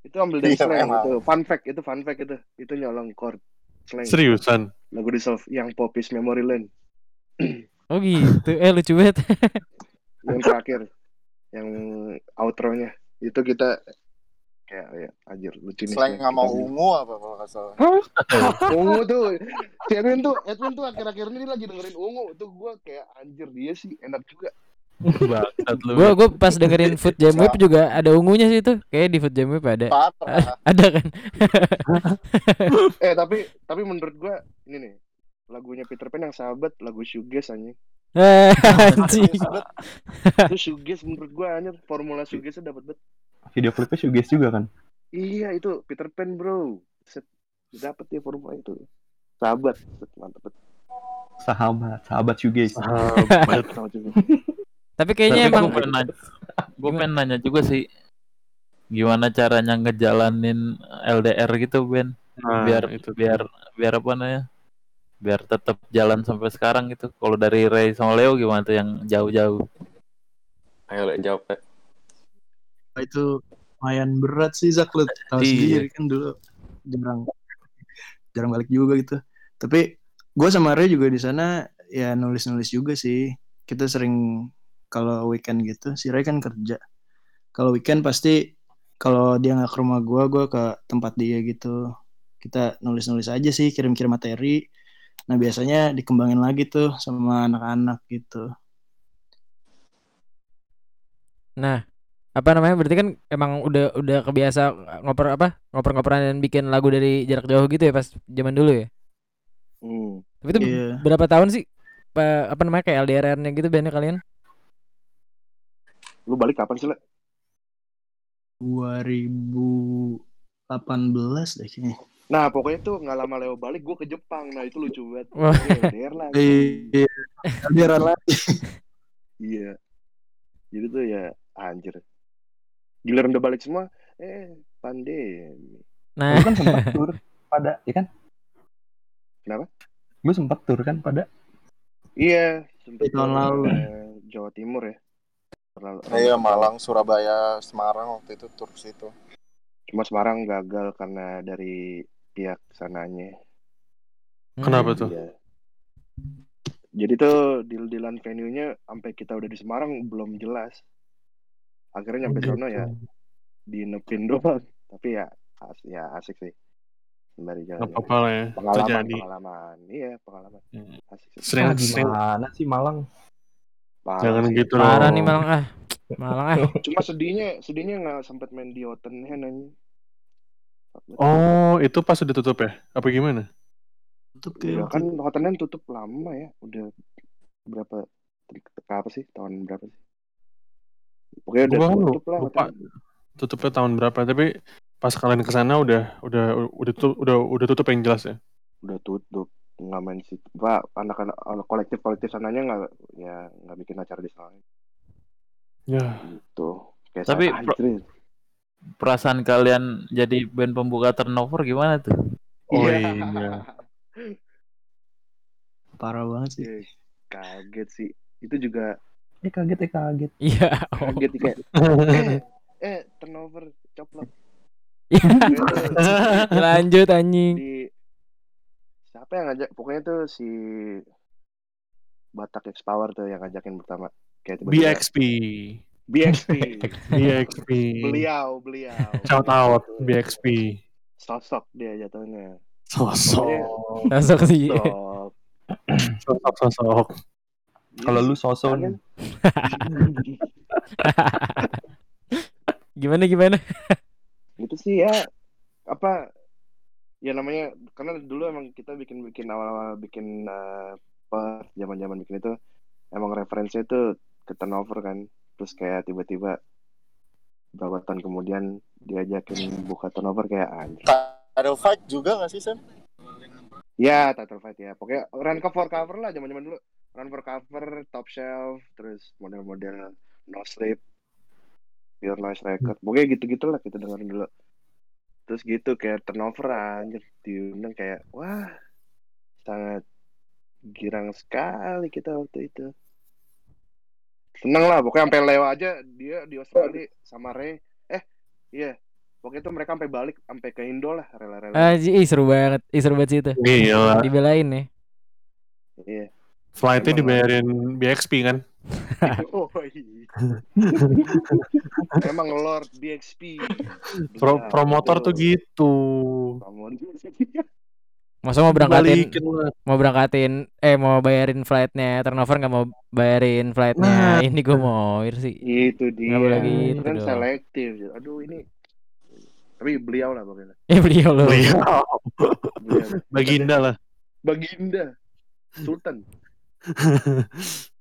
Itu ambil dari Iya, slang itu fun fact itu fun fact itu. Itu nyolong chord slang. Seriusan? Lagu di solve yang Poppies Memory Lane. Oh gitu. Eh lucu banget. yang terakhir. Yang outro-nya. Itu kita kayak ya anjir lucu nih Selain nggak mau ungu apa kalau nggak salah. ungu tuh si Edwin tuh Edwin tuh akhir-akhir ini lagi dengerin ungu tuh gua kayak anjir dia sih enak juga. Gue gue pas dengerin Food Jam Sa- juga ada ungunya sih itu. Kayak di Food Jam Whip ada. Parah. ada kan? Eh tapi tapi menurut gua ini nih lagunya Peter Pan yang sahabat lagu shoegaze anjing. Eh, anjing. Itu shoegaze menurut gua anjir formula shoegaze dapat banget. Video klipnya shoegaze juga kan? Iya itu Peter Pan bro. Set dapat ya formula itu. Sahabat, Set, mantap banget. Sahabat, sahabat shoegaze. Sahabat. Tapi kayaknya Tapi emang gue pengen nanya, gue pengen nanya juga sih gimana caranya ngejalanin LDR gitu Ben Nah, biar itu biar biar apa namanya biar tetap jalan sampai sekarang gitu kalau dari Ray sama Leo gimana tuh yang jauh-jauh Ayo Le, jawab Le. Itu lumayan berat sih Zak lu tahu Iya. sendiri kan dulu jarang jarang balik juga gitu. Tapi gue sama Ray juga di sana ya nulis-nulis juga sih. Kita sering kalau weekend gitu, si Ray kan kerja. Kalau weekend pasti kalau dia nggak ke rumah gue, gue ke tempat dia gitu. Kita nulis-nulis aja sih, kirim-kirim materi. Nah biasanya dikembangin lagi tuh sama anak-anak gitu. Nah, apa namanya? Berarti kan emang udah udah kebiasa ngoper apa? Ngoper-ngoperan dan bikin lagu dari jarak jauh gitu ya pas zaman dulu ya. Hmm. Tapi itu Iya. berapa tahun sih? Pa- apa namanya kayak LDR-nya gitu bandnya kalian? Lu balik kapan sih, Le? 2018 deh kayaknya. Nah, pokoknya tuh nggak lama Leo balik, gue ke Jepang. Nah, itu lucu banget. Iya, LDR lah. Iya, LDR lagi. Iya. Jadi tuh ya anjir. Giliran udah balik semua, eh pandemi. Nah, Gue kan sempat tur pada, ya kan? Kenapa? Gue sempat tur kan pada. Iya, sempet Di tahun lalu. Jawa Timur ya. Terlalu- Iya Malang, Surabaya, Semarang waktu itu tur situ. Cuma Semarang gagal karena dari pihak sananya. Kenapa tuh? Iya. Jadi tuh deal-dealan venue-nya sampai kita udah di Semarang belum jelas. Akhirnya nyampe sono ya dinepin doang. Tapi ya as ya asik sih. Sembari jalan. apa-apa lah ya. Pengalaman, Terjadi. pengalaman. Iya, pengalaman. Hmm. Asik sih. Sering, Ah, sering. gimana sih Malang? Parah Jangan sih. gitu parah loh. nih Malang ah. Malang ah. Cuma sedihnya, sedihnya nggak sempet main di Otenhen anjing. Oh, itu pas udah tutup ya? Apa gimana? Tutup kayak kan Hotenhen tutup lama ya, udah berapa apa sih tahun berapa sih? Pokoknya udah Gua kan tutup lah. lupa Hotenhen. tutupnya tahun berapa, tapi pas kalian ke sana udah udah udah tutup, udah udah tutup yang jelas ya. Udah tutup nggak main situ. Pak anak-anak kolektif kolektif sananya nggak ya nggak bikin acara di sana Ya, gitu. Kayak Tapi anjir. perasaan kalian jadi band pembuka turnover gimana tuh oh Iya. iya. parah banget sih. Kaget sih. Itu juga Eh kaget, eh kaget. Iya. oh. kaget kayak eh, eh turnover coplok. Lanjut anjing. di siapa yang ngajak pokoknya tuh si Batak X Power tuh yang ngajakin pertama kayak tiba-tiba BXP. BXP BXP. beliau beliau Shout out BXP. sosok dia jatuhnya Sosok. Masuk sih. sosok Sosok sosok. Kalau lu Kan? soson, Gimana gimana? itu sih ya apa ya namanya karena dulu emang kita bikin bikin awal-awal bikin eh, per zaman-zaman bikin itu emang referensinya itu ke turnover kan terus kayak tiba-tiba beberapa tahun kemudian diajakin buka turnover kayak anjir Title fight juga gak sih Sam? Ya, title fight ya. Pokoknya run cover cover lah zaman-zaman dulu. Run for cover, top shelf, terus model-model no sleep, pure noise record. Pokoknya gitu-gitu lah kita dengerin dulu. Terus gitu kayak turnover anjir diundang kayak wah sangat girang sekali kita waktu itu. Seneng lah, pokoknya sampai Leo aja dia di Australia sama Ray. Eh, iya. Pokoknya tuh mereka sampai balik sampai ke Indo lah rela-rela. Ih seru banget. Ih seru banget sih itu. Gila. Dibelain ya. Iya. Flightnya dibayarin BXP kan? Oh iya. Emang Lord BXP. Pro Benar, promotor tuh gitu. Masa mau berangkatin Balikin mau berangkatin eh mau bayarin flightnya turnover nggak mau bayarin flightnya Nah. ini gue mau sih Itu dia. Nggak boleh itu gitu kan dong. selektif. Aduh ini. Tapi beliau lah pokoknya. eh beliau loh Beliau. Beliau. Baginda lah. Baginda. Sultan.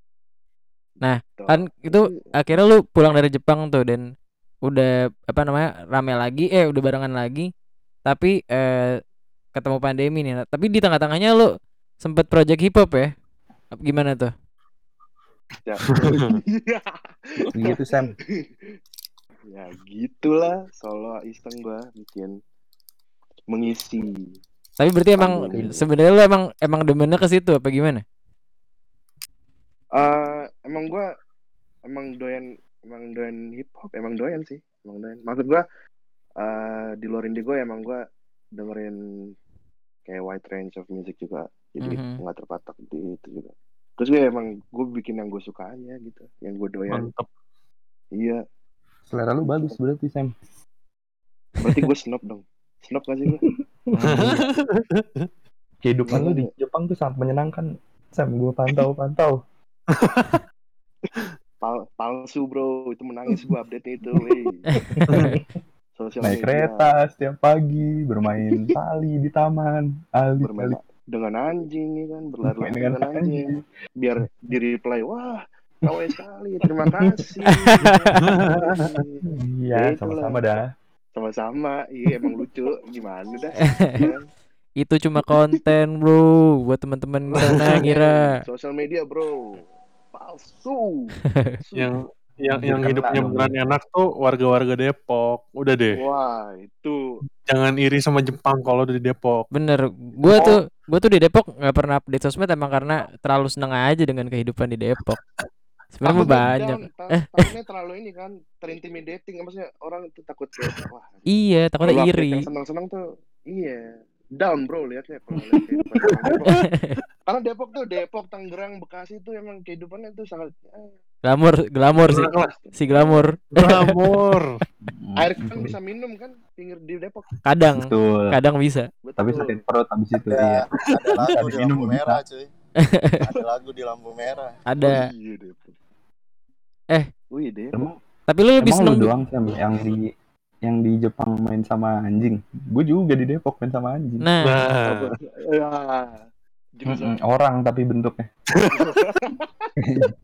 Nah, Tuh. kan itu akhirnya lu pulang dari Jepang tuh dan udah apa namanya rame lagi eh udah barengan lagi tapi eh ketemu pandemi nih. Nah, tapi di tengah-tengahnya lu sempet project hip hop ya? Apa- gimana tuh? Ya. Gitu Sam. ya gitulah. Solo iseng gua bikin mengisi. Tapi berarti emang sebenarnya lu emang emang demennya ke situ apa gimana eh emang gua emang doyan emang doyan hip hop emang doyan sih emang doyan maksud gua eh di luar Indigo emang gua dengerin kayak wide range of music juga jadi Mhm. nggak terpatok di itu juga terus gue emang gue bikin yang gue suka aja gitu yang gue doyan Mantap. iya Selera lu bagus berarti Sam. berarti gue snob dong snob gak sih gue Kehidupan lu di Jepang tuh sangat menyenangkan. Sam, gue pantau-pantau. Pal- palsu bro. Itu menangis gue update itu Naik media. kereta setiap pagi, bermain tali di taman, alih bermain dengan anjing ya kan? Berlari Bermain dengan, dengan anjing. biar di reply wah kawai sekali terima kasih. Iya, sama-sama dah. sama-sama. Iya emang lucu. Gimana dah? Ya itu cuma konten bro buat teman-teman sana ngira sosial media bro palsu. Yang yang yang hidupnya beneran enak tuh warga-warga Depok. Udah deh. wah itu. Jangan iri sama Jepang kalau udah di Depok. bener. Gua tuh gua tuh di Depok nggak pernah update sosmed emang karena terlalu seneng aja dengan kehidupan di Depok. Sebenarnya banyak. ta- takutnya terlalu ini kan terintimidating maksudnya orang tuh takut kayak wah iya takutnya iri. yang senang-senang tuh iya. Down bro liatnya kalau lihat. karena Depok tuh Depok Tangerang Bekasi tuh emang kehidupannya tuh sangat eh, glamor glamor sih si glamor Glamor. air kan bisa minum kan pinggir di Depok kadang Betul. kadang bisa betul Tapi sakit perut habis itu. Iya. Ada, lagu di minum lampu merah cuy. ada lagu di lampu merah. ada Oh, iya Depok Eh. wih Depok Emang, tapi lu lebih seneng doang Sam yang di yang di Jepang main sama anjing. Gue juga di Depok main sama anjing. nah Nah, Mm-mm, orang tapi bentuknya.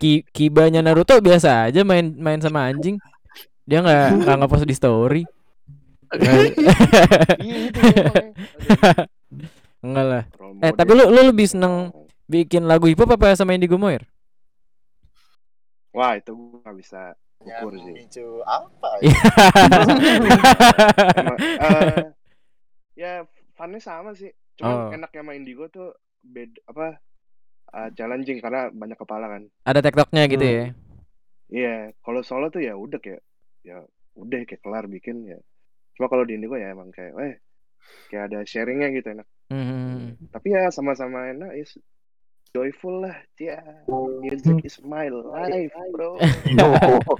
ki kibanya Naruto biasa aja main main sama anjing. Dia nggak nggak ngepost di story. Enggak lah. Eh tapi lu lu lebih seneng bikin lagu hip hop apa sama Indigo Moir? Wah itu gue gak bisa ukur sih. apa ya? Iya. Emang, eh, ya funnya sama sih Oh. cuman enaknya main Indigo tuh beda apa eh, challenging karena banyak kepala kan. Ada tiktoknya gitu ya? Iya kalau solo tuh ya udah kayak ya udah kayak kelar bikin ya. Cuma kalau di Indigo ya emang kayak eh kayak ada sharingnya gitu enak. Hmm. tapi ya sama-sama enak is joyful lah ya music is my life bro.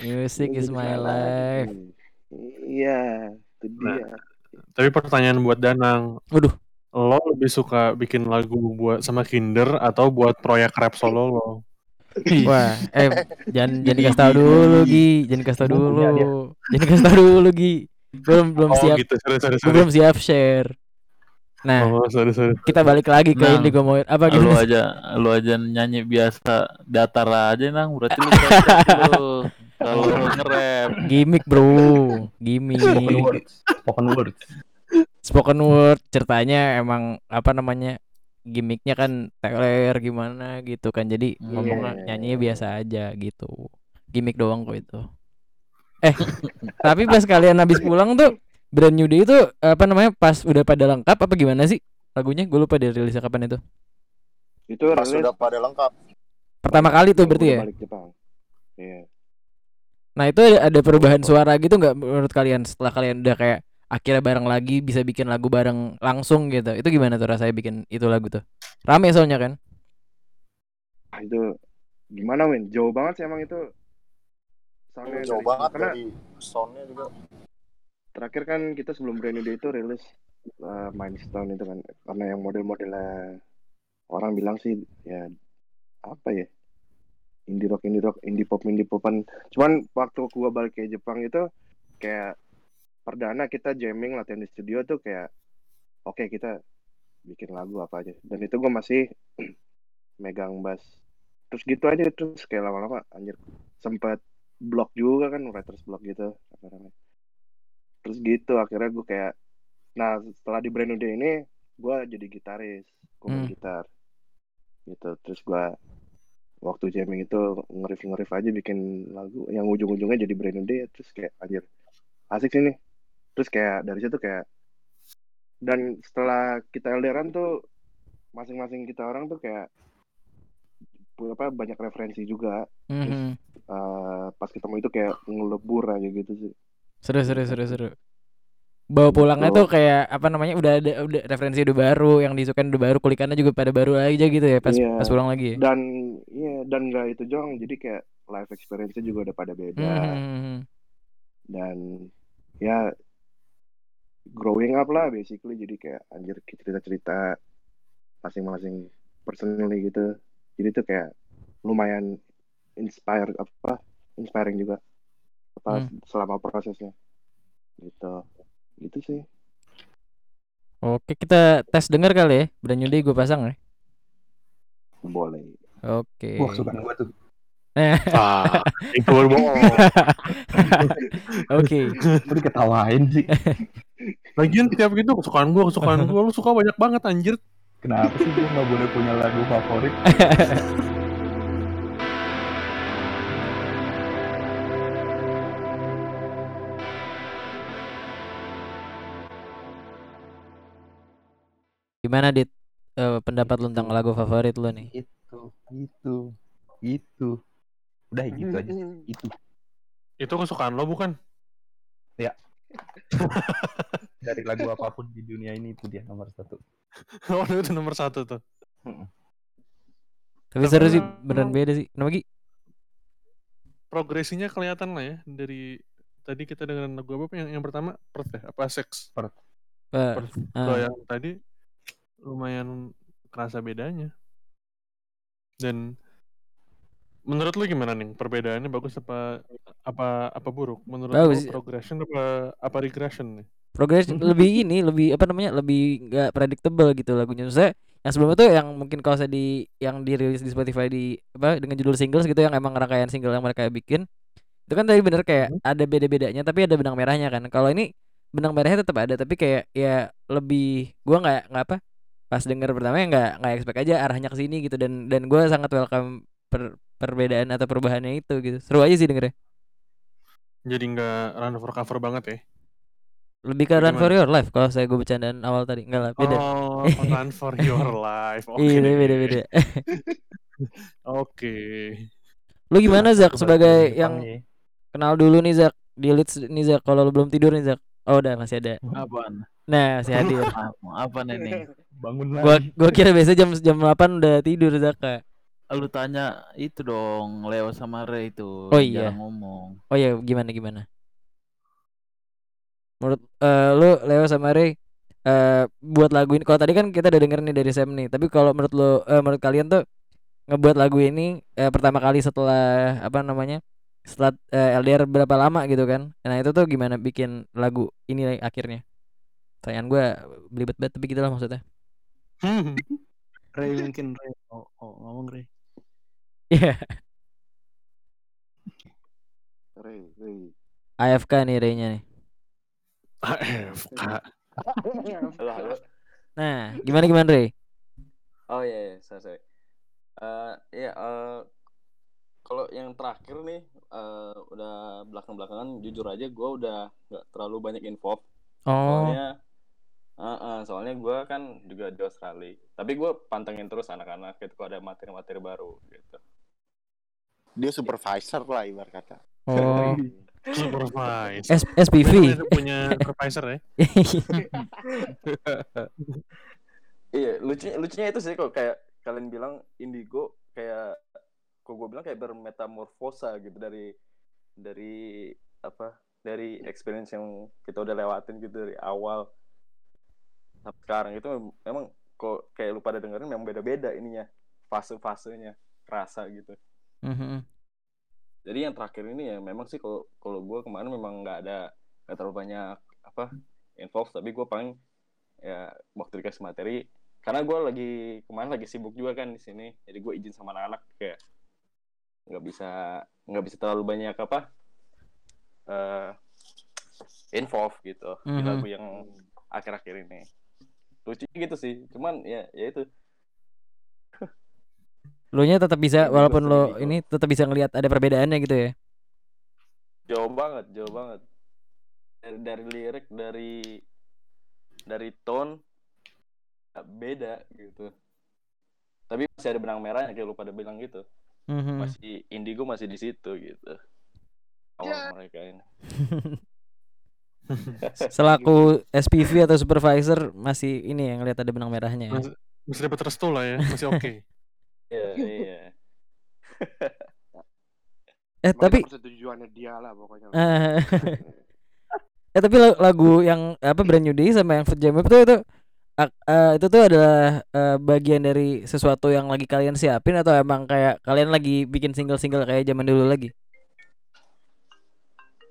Music is my life. iya itu Nah. dia Tapi pertanyaan buat Danang. Waduh. Lo lebih suka bikin lagu buat sama Kinder atau buat proyek rap solo lo? wah eh jangan jangan dikasih tahu dulu Gi. jangan dikasih tahu dulu. jangan dikasih tahu dulu Gi. Belum belum Oh siap. gitu, sorry, sorry, sorry. belum siap share. Nah Oh, sorry, sorry. kita balik lagi ke Nah, Indigo Moir apa lu gimana? aja lu aja nyanyi biasa datar aja nang. Berarti lu lu kalau nge-rap. Gimmick bro. Spoken gimmick words. Spoken words. spoken word ceritanya emang apa namanya gimmicknya kan teler gimana gitu kan. Jadi Hmm. ngomongnya Iya. nyanyinya biasa aja gitu. Gimmick doang kok itu. Eh tapi pas kalian habis pulang tuh brand new day itu apa namanya pas udah pada lengkap apa gimana sih lagunya? Gue lupa dirilis kapan itu. Itu Pas rilis. sudah pada lengkap. pertama kali tuh berarti udah ya? balik Jepang. Iya nah itu ada, ada perubahan suara gitu nggak menurut kalian setelah kalian udah kayak akhirnya bareng lagi bisa bikin lagu bareng langsung gitu? Itu gimana tuh rasanya bikin itu lagu tuh? Rame soalnya kan? Ah, itu gimana Win? Jauh banget sih emang itu soundnya Jauh dari- banget karena dari soundnya juga. terakhir kan kita sebelum brand new day itu rilis eh, milestone itu kan. Karena yang model-modelnya orang bilang sih ya apa ya indie rock indie rock indie pop indie popan. Cuman waktu gua balik ke Jepang itu kayak perdana kita jamming latihan di studio tuh kayak oke kita bikin lagu apa aja. Dan itu gua masih megang bass. Terus gitu aja terus kayak lama-lama anjir sempat block juga kan writers block gitu namanya. Terus gitu akhirnya gue kayak nah setelah di Brand New Day ini gue jadi gitaris gue main Hmm. gitar. Gitu terus gue waktu jamming itu ngerif ngerif aja bikin lagu yang ujung-ujungnya jadi Brand New Day terus kayak anjir asik sih nih terus kayak dari situ kayak dan setelah kita LDRan tuh masing-masing kita orang tuh kayak apa banyak referensi juga terus Mhm. eh, pas ketemu itu kayak ngelebur aja gitu sih Seru seru seru seru. Bawa pulangnya Gitu. tuh kayak apa namanya udah ada udah referensi udah baru yang disukain udah baru kulikannya juga pada baru aja gitu ya pas Iya. pas pulang lagi. ya? dan iya dan nggak itu doang jadi kayak life experience-nya juga udah pada beda Mhm. dan ya growing up lah basically jadi kayak anjir cerita-cerita masing-masing personally gitu jadi tuh kayak lumayan inspire apa inspiring juga apa Hmm. selama prosesnya gitu gitu sih Oke kita tes denger kali ya. Brand New Day gue pasang ya. boleh Oke. Wah, kesukaan gua tuh. Ah, itu baru bohong. Oke. Kok diketawain sih? Lagian tiap gitu kesukaan gua, kesukaan gua lu suka banyak banget anjir. Kenapa sih gua nggak boleh punya lagu favorit? Gimana dit Eh, pendapat lu tentang lagu favorit lu nih? Itu, itu, itu. Udah gitu aja. Itu. Itu kesukaan lo bukan? Dari lagu apa pun di dunia ini itu dia nomor satu. Oh, itu nomor satu tuh. Tapi seru sih beneran beda sih. Kenapa Gi? Progresinya kelihatan lah ya dari tadi kita dengerin lagu apa yang yang pertama Perth ya? Apa Sex? Eh, Perth. Kalau yang tadi lumayan kerasa bedanya. Dan menurut lu gimana nih? Perbedaannya bagus apa apa apa buruk? Menurut Bagus. lu progression apa apa regression nih? progres lebih ini lebih apa namanya lebih nggak predictable gitu lagunya saya yang sebelumnya tuh yang mungkin kalau saya di yang dirilis di Spotify di apa dengan judul singles gitu yang emang rangkaian single yang mereka bikin itu kan tadi bener kayak ada beda-bedanya tapi ada benang merahnya kan kalau ini benang merahnya tetap ada tapi kayak ya lebih gua nggak nggak apa pas denger pertama ya nggak nggak expect aja arahnya ke sini gitu dan dan gua sangat welcome per, perbedaan atau perubahannya itu gitu seru aja sih dengernya Jadi nggak run for cover banget ya? lebih ke Run Gimana? for Your Life kalau saya gue bercandaan awal tadi enggak lah beda Oh, run for your life. Oke. Iya beda beda. Oke. Lu gimana Zak sebagai Jepang yang ya. kenal dulu nih Zak di Leeds nih Zak kalau lu belum tidur nih Zak. Oh udah masih ada. Apaan? Nah masih hadir. Apa nih nih? Bangun gua lagi. gua kira biasa jam jam 8 udah tidur Zak. Kak. Lu tanya itu dong, Leo sama Ray itu. Oh iya. Jarang ngomong. Oh ya gimana gimana? Menurut eh, lu Leo sama Ray eh buat lagu ini kalau tadi kan kita udah denger nih dari Sam nih tapi kalau menurut lu eh, menurut kalian tuh ngebuat lagu ini eh, pertama kali setelah apa namanya setelah eh, LDR berapa lama gitu kan nah itu tuh gimana bikin lagu ini akhirnya pertanyaan gue belibet banget tapi gitu lah maksudnya Hmm. Ray mungkin Ray oh, oh, ngomong Ray Iya Ray, Ray. AFK nih Ray-nya nih AFK. Halo, halo. nah gimana gimana Ray Oh iya, iya, sorry, sorry. Eh, iya, eh, kalau yang terakhir nih, eh, udah belakang-belakangan, jujur aja gue udah nggak terlalu banyak info. oh Soalnya, eh, eh, soalnya gue kan juga di Australia. Tapi gue pantengin terus anak-anak gitu kalau ada materi-materi baru gitu. Dia supervisor lah ibarat kata. oh Supervise. S SPV Punya- Punya supervisor ya. Iya, lucunya, lucunya itu sih kok kayak kalian bilang indigo kayak kok gue bilang kayak bermetamorfosa gitu dari dari apa dari experience yang kita udah lewatin gitu dari awal sampai sekarang itu memang kok kayak lu pada dengerin memang beda-beda ininya fase-fasenya kerasa gitu Mhm. jadi yang terakhir ini ya memang sih kalau kalau gue kemarin memang nggak ada nggak terlalu banyak apa involve tapi gue paling ya waktu dikasih materi karena gue lagi kemarin lagi sibuk juga kan di sini jadi gue izin sama anak-anak kayak nggak bisa nggak bisa terlalu banyak apa eh involve gitu di Mhm. lagu yang akhir-akhir ini lucu gitu sih cuman ya ya itu. Lu nya tetap bisa Indigo walaupun lo ini tetap bisa ngelihat ada perbedaannya gitu ya. jauh banget jauh banget. Dari, dari lirik dari dari tone beda gitu. Tapi masih ada benang merahnya kayak lu pada bilang gitu. Mhm. masih indigo masih di situ gitu. Awal mereka ini Selaku SPV atau supervisor masih ini yang lihat ada benang merahnya ya. Masih, masih dapat restu lah ya, masih oke. iya iya Eh tapi persetujuannya dia lah pokoknya. eh tapi la- lagu yang apa Brand New Day sama yang Food Jam tuh itu ak- eh, itu tuh adalah eh, bagian dari sesuatu yang lagi kalian siapin atau emang kayak kalian lagi bikin single-single kayak zaman dulu lagi?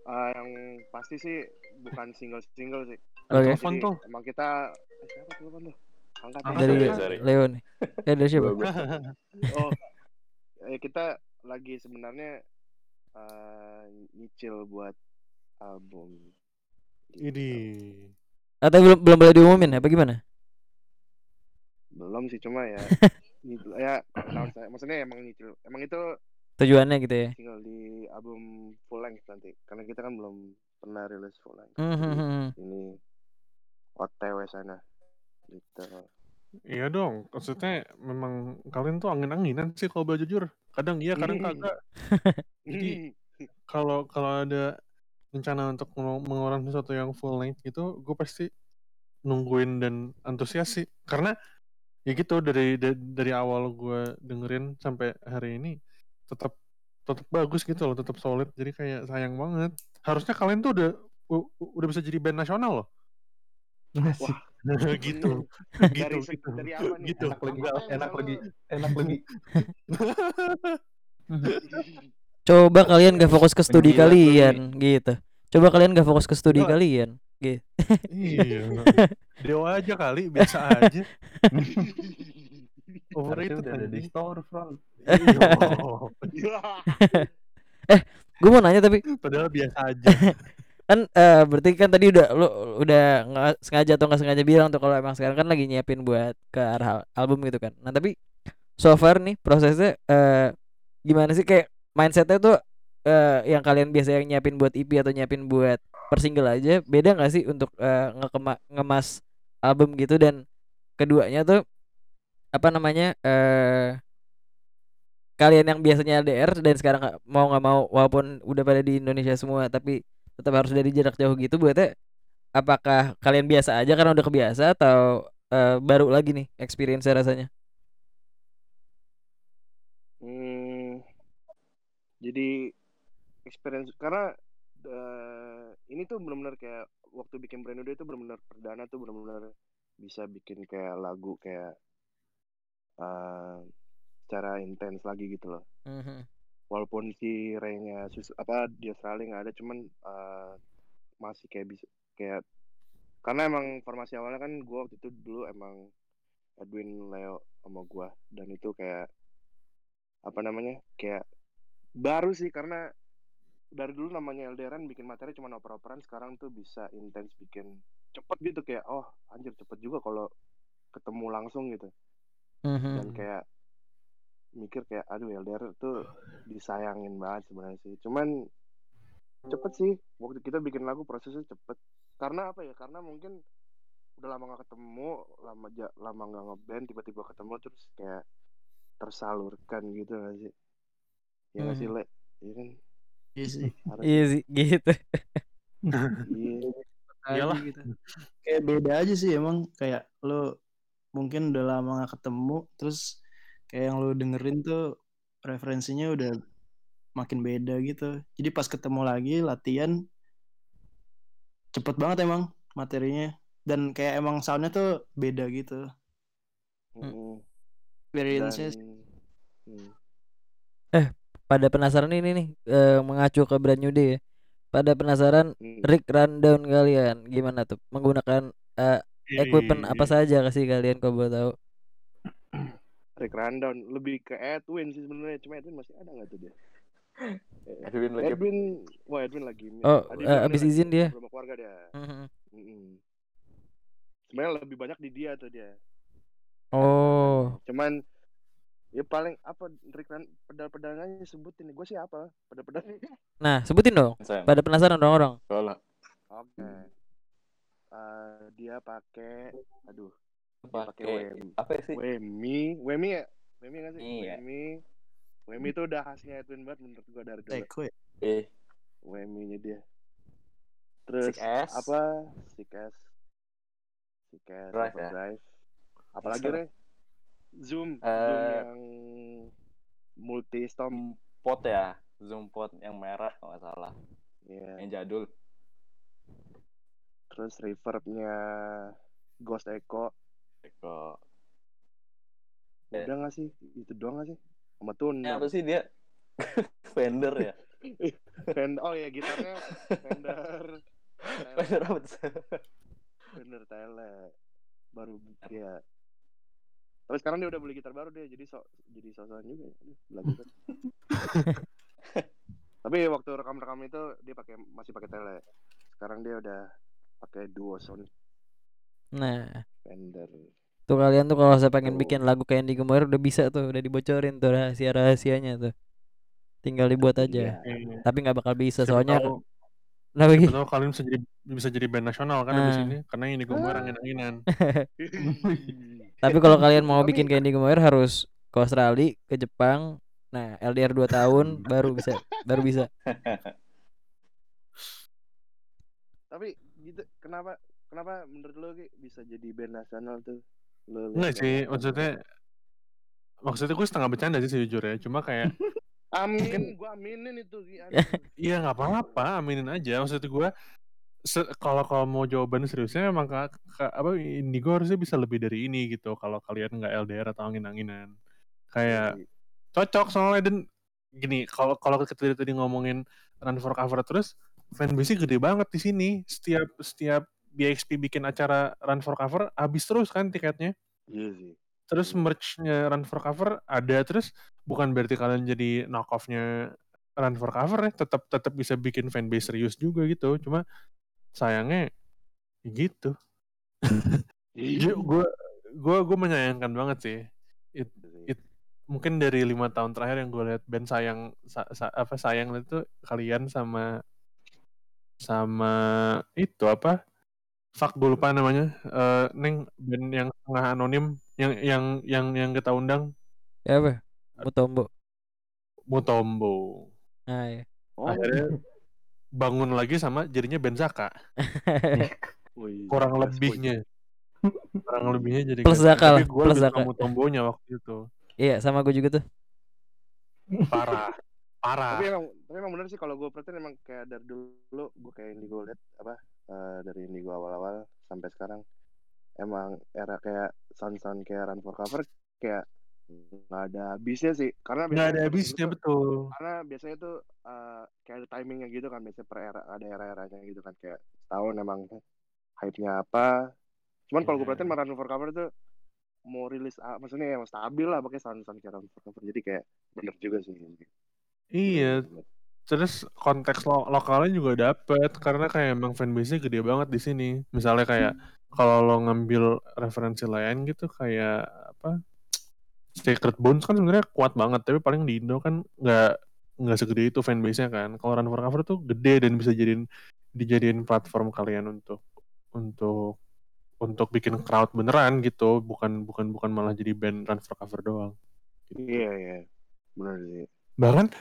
Ah, yang pasti sih bukan single-single sih. Oke. Telepon Jadi tuh. emang kita eh, siapa telepon tuh? Angkat. Dari. Leo nih. Ya dari siapa? Oh, eh, kita lagi sebenarnya eh, nyicil buat album. Ini. Atau belum belum boleh diumumin apa gimana? Belum sih cuma ya. nyicil- ya tahun saya maksudnya emang nyicil. Emang itu Tujuannya gitu ya. tinggal di album full length nanti. Karena kita kan belum pernah rilis full length. Jadi Mhm. ini OTW sana. Gitu. Iya dong, maksudnya memang kalian tuh angin-anginan sih kalau boleh jujur. Kadang iya, kadang kagak. Jadi kalau kalau ada rencana untuk meng- mengeluarkan sesuatu yang full length gitu, gue pasti nungguin dan antusias sih. Karena ya gitu dari da- dari awal gue dengerin sampai hari ini tetap tetap bagus gitu loh, tetap solid. Jadi kayak sayang banget. Harusnya kalian tuh udah udah bisa jadi band nasional loh. Gitu. dari gitu gitu. dari apa nih? Gitu. Enak lagi, enak lagi, enak lagi. Coba kalian gak fokus ke studi kalian gitu. Coba kalian gak fokus ke studi Coba. kalian. Gitu. Iya. Dewa aja kali, biasa aja. Overrated udah ada di storefront. Iya. Gue mau nanya tapi Padahal biasa aja. kan eh, berarti kan tadi udah lu udah nggak sengaja atau nggak sengaja bilang tuh kalau emang sekarang kan lagi nyiapin buat ke arah al- album gitu kan. Nah tapi so far nih prosesnya eh gimana sih kayak mindsetnya tuh eh yang kalian biasa yang nyiapin buat EP atau nyiapin buat per single aja beda nggak sih untuk eh, ngekema- ngemas album gitu dan keduanya tuh apa namanya eh kalian yang biasanya LDR dan sekarang mau nggak mau walaupun udah pada di Indonesia semua tapi tetap harus dari jarak jauh gitu berarti apakah kalian biasa aja karena udah kebiasa atau eh, baru lagi nih experience rasanya? Hmm, jadi experience karena eh, ini tuh benar-benar kayak waktu bikin brand itu benar-benar perdana tuh benar-benar bisa bikin kayak lagu kayak eh secara intens lagi gitu loh. Walaupun si Ray-nya apa di Australia nggak ada, cuman eh, masih kayak bisa kayak karena emang formasi awalnya kan gua waktu itu dulu emang Edwin Leo sama gua. Dan itu kayak apa namanya kayak baru sih karena dari dulu namanya LDRan bikin materi cuma oper-operan sekarang tuh bisa intens bikin cepet gitu kayak oh anjir cepet juga kalau ketemu langsung gitu. Dan kayak mikir kayak aduh LDR tuh disayangin banget sebenarnya sih. Cuman cepet sih. Waktu kita bikin lagu prosesnya cepet. Karena apa ya? Karena mungkin udah lama gak ketemu lama ja- lama nggak ngeband tiba-tiba ketemu terus kayak tersalurkan gitu gak sih? Ya nggak sih Mhm. le? Iya kan? Iya sih. iya sih gitu. Iya. Iyalah. Aja gitu. Kayak beda aja sih emang. Kayak lo mungkin udah lama gak ketemu terus kayak yang lo dengerin tuh referensinya udah makin beda gitu. Jadi pas ketemu lagi latihan cepet banget emang materinya dan kayak emang soundnya tuh beda gitu Mm. experience-nya Dan hmm. Pada penasaran ini nih eh, mengacu ke brand new day ya. Pada penasaran Hmm. Rick rundown kalian gimana tuh menggunakan eh, equipment apa Iya. saja kasih kalian kalau boleh tahu. Rick Rundown lebih ke Edwin sih sebenarnya cuma Edwin masih ada nggak tuh dia Edwin lagi Edwin wah Edwin lagi ini. Oh, Tadi eh, abis lagi izin dia. sama keluarga dia Mhm. Mm-mm. sebenarnya lebih banyak di dia tuh dia Oh, cuman ya paling apa Rick Run pedal-pedalannya sebutin gue sih apa pedal-pedal nah sebutin dong. Sam. Pada penasaran dong orang. Kalau oke Eh, dia pakai aduh pakai apa sih? Wemi. Wemi ya? Wemi nggak sih? Iya. Wemi. Wemi itu udah khasnya Edwin banget menurut gue dari dulu. Eko ya? Eh, Wemi-nya dia. Terus ass. apa? Sikas Sikas Drive ya? Drive apalagi. Re? Zoom. Zoom Eh, yang multi stomp. Pot ya, zoom pot yang merah kalau nggak salah, ya yang jadul. terus reverbnya Ghost Echo Eko. udah nggak sih? Itu doang nggak sih? Sama Tuna Ini apa sih dia? Fender ya? Fender. Oh ya gitarnya Fender. Fender apa tuh? Fender Tele. Baru ya tapi sekarang dia udah beli gitar baru dia jadi so jadi sosokan juga ya. Kan tapi waktu rekam-rekam itu dia pakai masih pakai tele. Sekarang dia udah pakai duo sound Nah, Fender tuh kalian tuh kalau saya pengen Tuh. bikin lagu kayak Indigo Moir udah bisa tuh, udah dibocorin tuh rahasia-rahasianya tuh. Tinggal dibuat aja. Iya. Iya. Tapi nggak bakal bisa Siapa soalnya tahu- gitu? tahu kalian bisa jadi bisa jadi band nasional kan abis Ah. ini karena ini gue angin-anginan. Tapi kalau kalian mau bikin kayak Moir harus ke Australia, ke Jepang. Nah, LDR 2 tahun baru bisa baru bisa. tapi gitu kenapa kenapa menurut lo Ki, bisa jadi band nasional tuh lo Enggak sih, maksudnya maksudnya gue setengah bercanda sih sejujurnya. Cuma kayak amin gua aminin itu. Iya nggak apa-apa, aminin aja. Maksud gue se- kalau kalau mau jawaban seriusnya emang ka, ka- apa Indigo harusnya bisa lebih dari ini gitu. Kalau kalian nggak LDR atau angin-anginan, kayak Iya, cocok soalnya dan gini. Kalau kalau kita tadi, tadi ngomongin run for cover terus, fanbase gede banget di sini. Setiap setiap BXP bikin acara run for cover, habis terus kan tiketnya. iya sih Terus Hmm. merch-nya Run for Cover ada terus bukan berarti kalian jadi knock off-nya Run for Cover ya, tetap tetap bisa bikin fanbase serius juga gitu. Cuma sayangnya ya gitu. Iya Gue gue gue menyayangkan banget sih. It- sih. it- mungkin dari lima tahun terakhir yang gue lihat band sayang sa- sa- apa sayang itu kalian sama sama itu apa fuck gue lupa namanya Eh neng band yang setengah anonim yang yang yang yang kita undang Ya apa? Mutombo. Mutombo Nah, ya. Oh, akhirnya bangun lagi sama jadinya Benzaka wih, kurang lebihnya kurang lebihnya jadi Plus. Zaka lah, tapi gue plus lebih Zaka. Mutombonya waktu itu Iya, sama gue juga tuh. parah Tapi parah emang, tapi emang bener sih kalau gue perhatiin emang kayak dari dulu gue kayak Indigo liat apa eh, dari Indigo awal-awal sampai sekarang. Emang era kayak sound-sound kayak Run for Cover kayak nggak ada habisnya sih. Karena nggak ada habisnya betul. karena biasanya tuh eh, kayak ada timingnya gitu kan biasanya per era ada era-eranya gitu kan. Kayak tahun emang hype-nya apa. Cuman kalau gue Iya. perhatiin Run for Cover tuh mau rilis ah, maksudnya yang stabil lah pakai sound-sound kayak Run for Cover. Jadi kayak bener juga sih. Iya. Bener. Terus konteks lo lokalnya juga dapet karena kayak emang fanbase-nya gede banget di sini. Misalnya kayak kalau lo ngambil referensi lain gitu kayak apa Sacred Bones kan sebenarnya kuat banget tapi paling di Indo kan nggak nggak segede itu fanbase-nya kan. Kalau Run for Cover tuh gede dan bisa jadiin dijadiin platform kalian untuk untuk untuk bikin crowd beneran gitu. Bukan bukan bukan malah jadi band Run for Cover doang. Gitu. Iya iya, benar sih. bahkan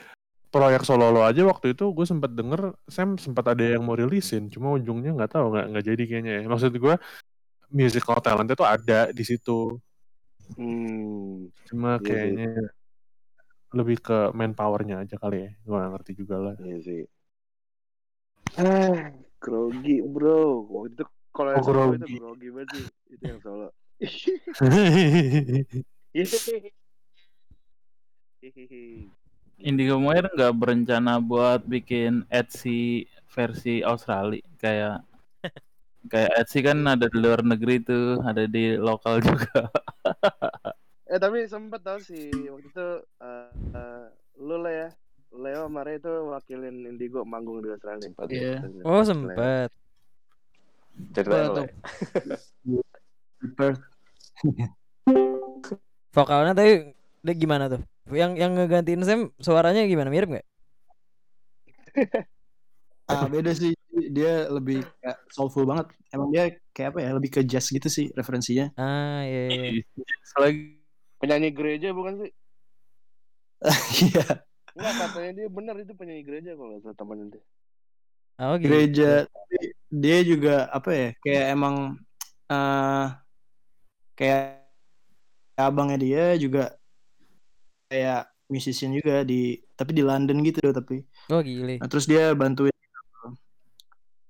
proyek solo lo aja waktu itu gue sempat denger Sam sempat ada yang mau rilisin cuma ujungnya nggak tahu nggak nggak jadi kayaknya ya maksud gue musical talent itu ada di situ Hmm, cuma Iya sih. kayaknya lebih ke manpowernya aja kali ya gue ngerti juga lah iya sih. Ah, grogi bro. Waktu itu kalau Oh, yang solo itu grogi. grogi banget sih. Itu yang solo. Hihihi. Indigo Moir nggak berencana buat bikin Etsy versi Australia kayak kayak Etsy kan ada di luar negeri tuh, ada di lokal juga. Eh tapi sempet tau sih waktu itu eh eh, lu lah ya Leo Ray itu wakilin Indigo manggung di Australia. Iya. Oh sempet. Ceritain Apa Le. Di Perth. Vokalnya tadi dia gimana tuh? Yang yang ngegantiin Sam suaranya gimana? Mirip nggak? Ah, beda sih. Dia lebih kayak soulful banget. Emang dia kayak apa ya? Lebih ke jazz gitu sih referensinya. Ah iya iya. Lagi Penyanyi gereja bukan sih? Iya. Enggak katanya dia bener itu penyanyi gereja kalau nggak salah teman itu. Oh gitu. Gereja. Tapi dia juga apa ya? Kayak emang eh kayak abangnya dia juga kayak musician juga di tapi di London gitu tapi Oh gile. nah, terus dia bantuin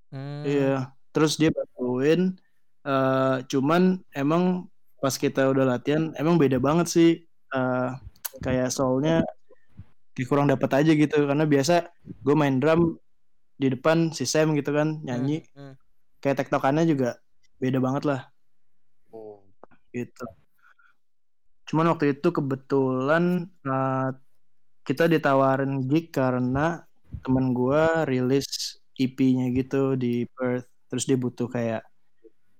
Hmm. Iya, terus dia bantuin. eh cuman emang pas kita udah latihan, emang beda banget sih. eh kayak soalnya kayak kurang dapat aja gitu. Karena biasa gue main drum di depan si Sam gitu kan nyanyi. Hmm, hmm. Kayak tektokannya juga beda banget lah Oh. gitu. Cuman waktu itu kebetulan eh, kita ditawarin gig karena temen gue rilis EP-nya gitu di Perth. Terus dia butuh kayak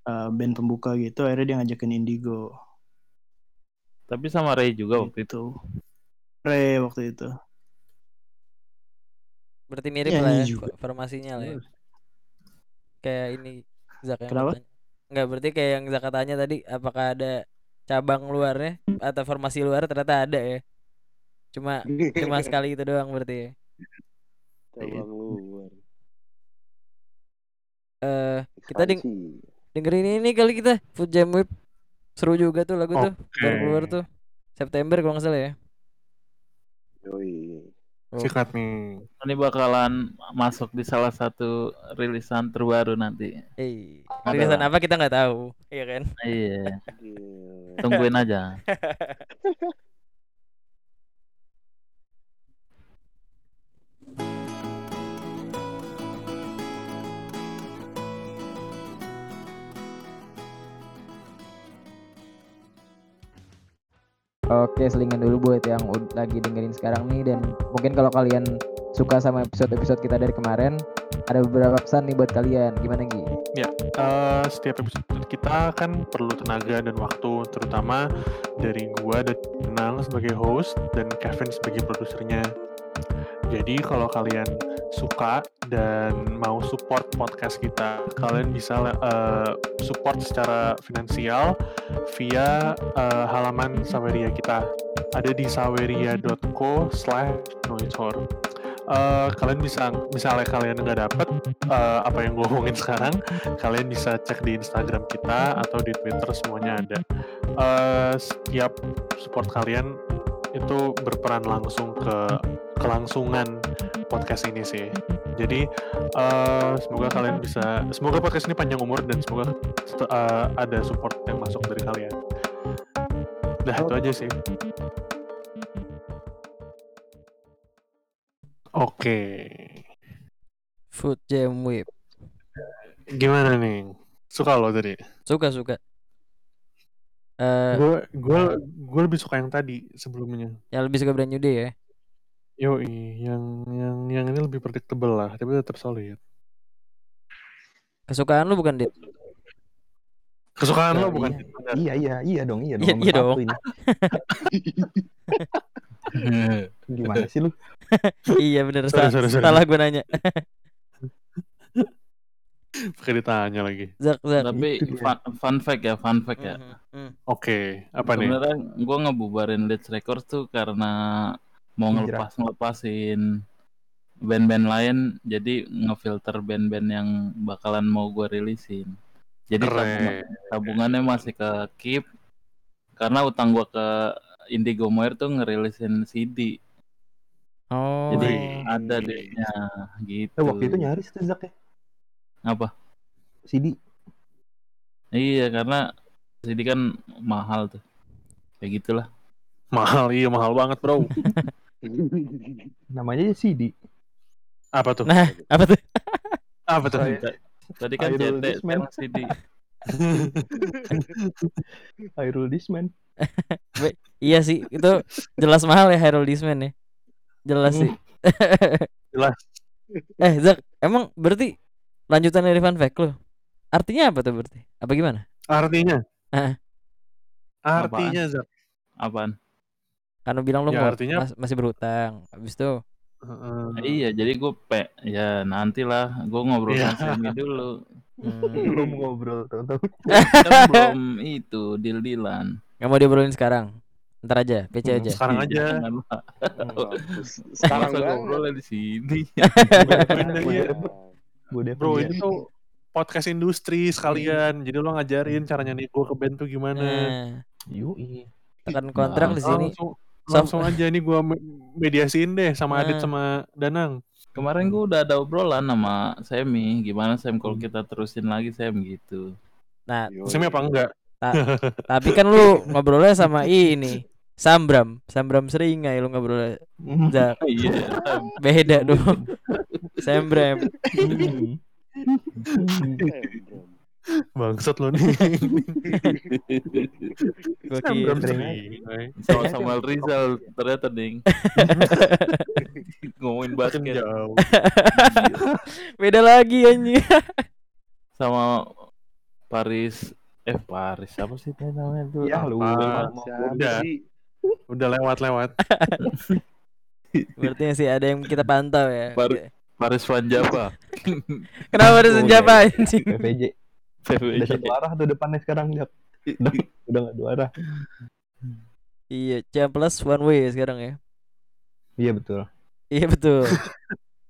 eh, band pembuka gitu. Akhirnya dia ngajakin Indigo. tapi sama Ray juga waktu itu. Gitu. Ray waktu itu. Berarti mirip Nyanyi lah ya juga. fo- formasinya lah ya. Kayak ini Zak yang Kenapa? bertanya. Enggak berarti kayak yang Zaka tanya tadi apakah ada cabang luarnya atau formasi luar ternyata ada ya. Cuma cuma sekali itu doang berarti ya. Cabang luar. Eh kita deng dengerin ini kali kita Food Jam Whip. Seru juga tuh lagu tuh. Oke. Baru keluar tuh. September kalau nggak salah ya. Yoi. Sikat nih. Ini bakalan masuk di salah satu rilisan terbaru nanti. Eh, rilisan apa kita nggak tahu, iya kan? Iya, Gila. Tungguin aja. Oke, selingan dulu buat yang lagi dengerin sekarang nih dan mungkin kalau kalian suka sama episode-episode kita dari kemarin, ada beberapa pesan nih buat kalian. Gimana Gi? Eh, setiap episode kita kan perlu tenaga dan waktu, terutama dari gua dan Nang sebagai host dan Kevin sebagai produsernya. Jadi kalau kalian suka dan mau support podcast kita, kalian bisa eh, support secara finansial via eh, halaman Saweria kita. Ada di saweria.co slash noitor. Eh, kalian bisa misalnya kalian nggak dapet eh, apa yang gue omongin sekarang kalian bisa cek di Instagram kita atau di Twitter semuanya ada. Eh, setiap support kalian itu berperan langsung ke kelangsungan podcast ini sih. Jadi eh, semoga kalian bisa semoga podcast ini panjang umur dan semoga eh, ada support yang masuk dari kalian. Dah itu aja sih Oke, Food Jam Whip. gimana nih? Suka lo tadi? Suka suka. Eh, Gue gue gue lebih suka yang tadi sebelumnya. yang lebih suka Brand New Day ya. Yoi, yang yang yang ini lebih predictable lah, tapi tetap solid. Kesukaan lu bukan Dit? Kesukaan Ya, lo bukan? iya. Iya iya iya dong iya dong. Iya, iya dong. ini. Gimana sih lu? iya bener Sorry, sorry, sorry. salah gue nanya. Pakai ditanya lagi. Zak Zak. Tapi fun, fun fact ya, fun fact ya. Mhm, mhm. Oke, apa nih? Sebenarnya gue ngebubarin Leeds Records tuh karena mau ngelepas ngelepasin band-band lain, jadi ngefilter band-band yang bakalan mau gue rilisin. Jadi tabungan, tabungannya masih ke Keep karena utang gue ke Indigo Moir tuh ngerilisin CD. Oh. Jadi Wih. ada duitnya gitu. Eh, waktu itu nyaris tuh Zak ya. apa? CD Iya, karena CD kan mahal tuh. Kayak gitulah. Mahal, iya mahal banget bro. Namanya aja CD. Apa tuh? Nah, apa tuh? Apa tuh? Tadi kan CT, Disman. sekarang CD. Hyrule Disman. Iya sih, itu jelas mahal ya Harold Disman ya. Jelas sih. Jelas. eh, Zak, emang berarti lanjutan dari fun fact lu? Artinya apa tuh berarti? Apa gimana? Artinya? Heeh. Artinya Zak. Apaan? Karena bilang lu Ya, mau artinya- mas- masih berhutang. Habis itu Heeh. Iya, jadi gue pe ya nantilah gue ngobrol Iya. sama dulu. hmm, Belum ngobrol tahu-tahu. Belum itu deal-dealan. nggak mau diobrolin sekarang. Ntar aja, PC Hmm, aja. Sekarang aja. Sekarang banget. ngobrolnya di sini. Iya. Gue. Bro, ini tuh podcast industri sekalian. Jadi lo ngajarin caranya nih gue ke band tuh gimana. Nah, Yui. tekan kontrak di sini. Langsung, aja nih gue mediasiin deh sama Adit Nah. sama Danang. Kemarin gue udah ada obrolan sama Semi, gimana Sem kalau Hmm. kita terusin lagi Sem gitu. Nah. Semi apa enggak? tapi kan lu ngobrolnya sama ini. Sambram, Sambram Seringai lu ngobrolnya. Zak, Iya, Sem. beda dong. Sambram. Bangsat lo nih. Sambram kira. Seringai. sama Samuel Rizal ternyata ding ngomongin basket jauh. Beda lagi anjing. sama Paris eh Paris apa sih namanya tuh Ya, Ah, lu. lupa. Udah. Sih? Udah lewat-lewat. Berarti masih ada yang kita pantau ya. Baru- Paris Van Java Kenapa ada Oh, senjata anjing? PVJ. Udah satu arah tuh depannya sekarang Jak. Udah udah nggak dua arah. Iya, C plus one way sekarang ya. Iya betul. Iya betul.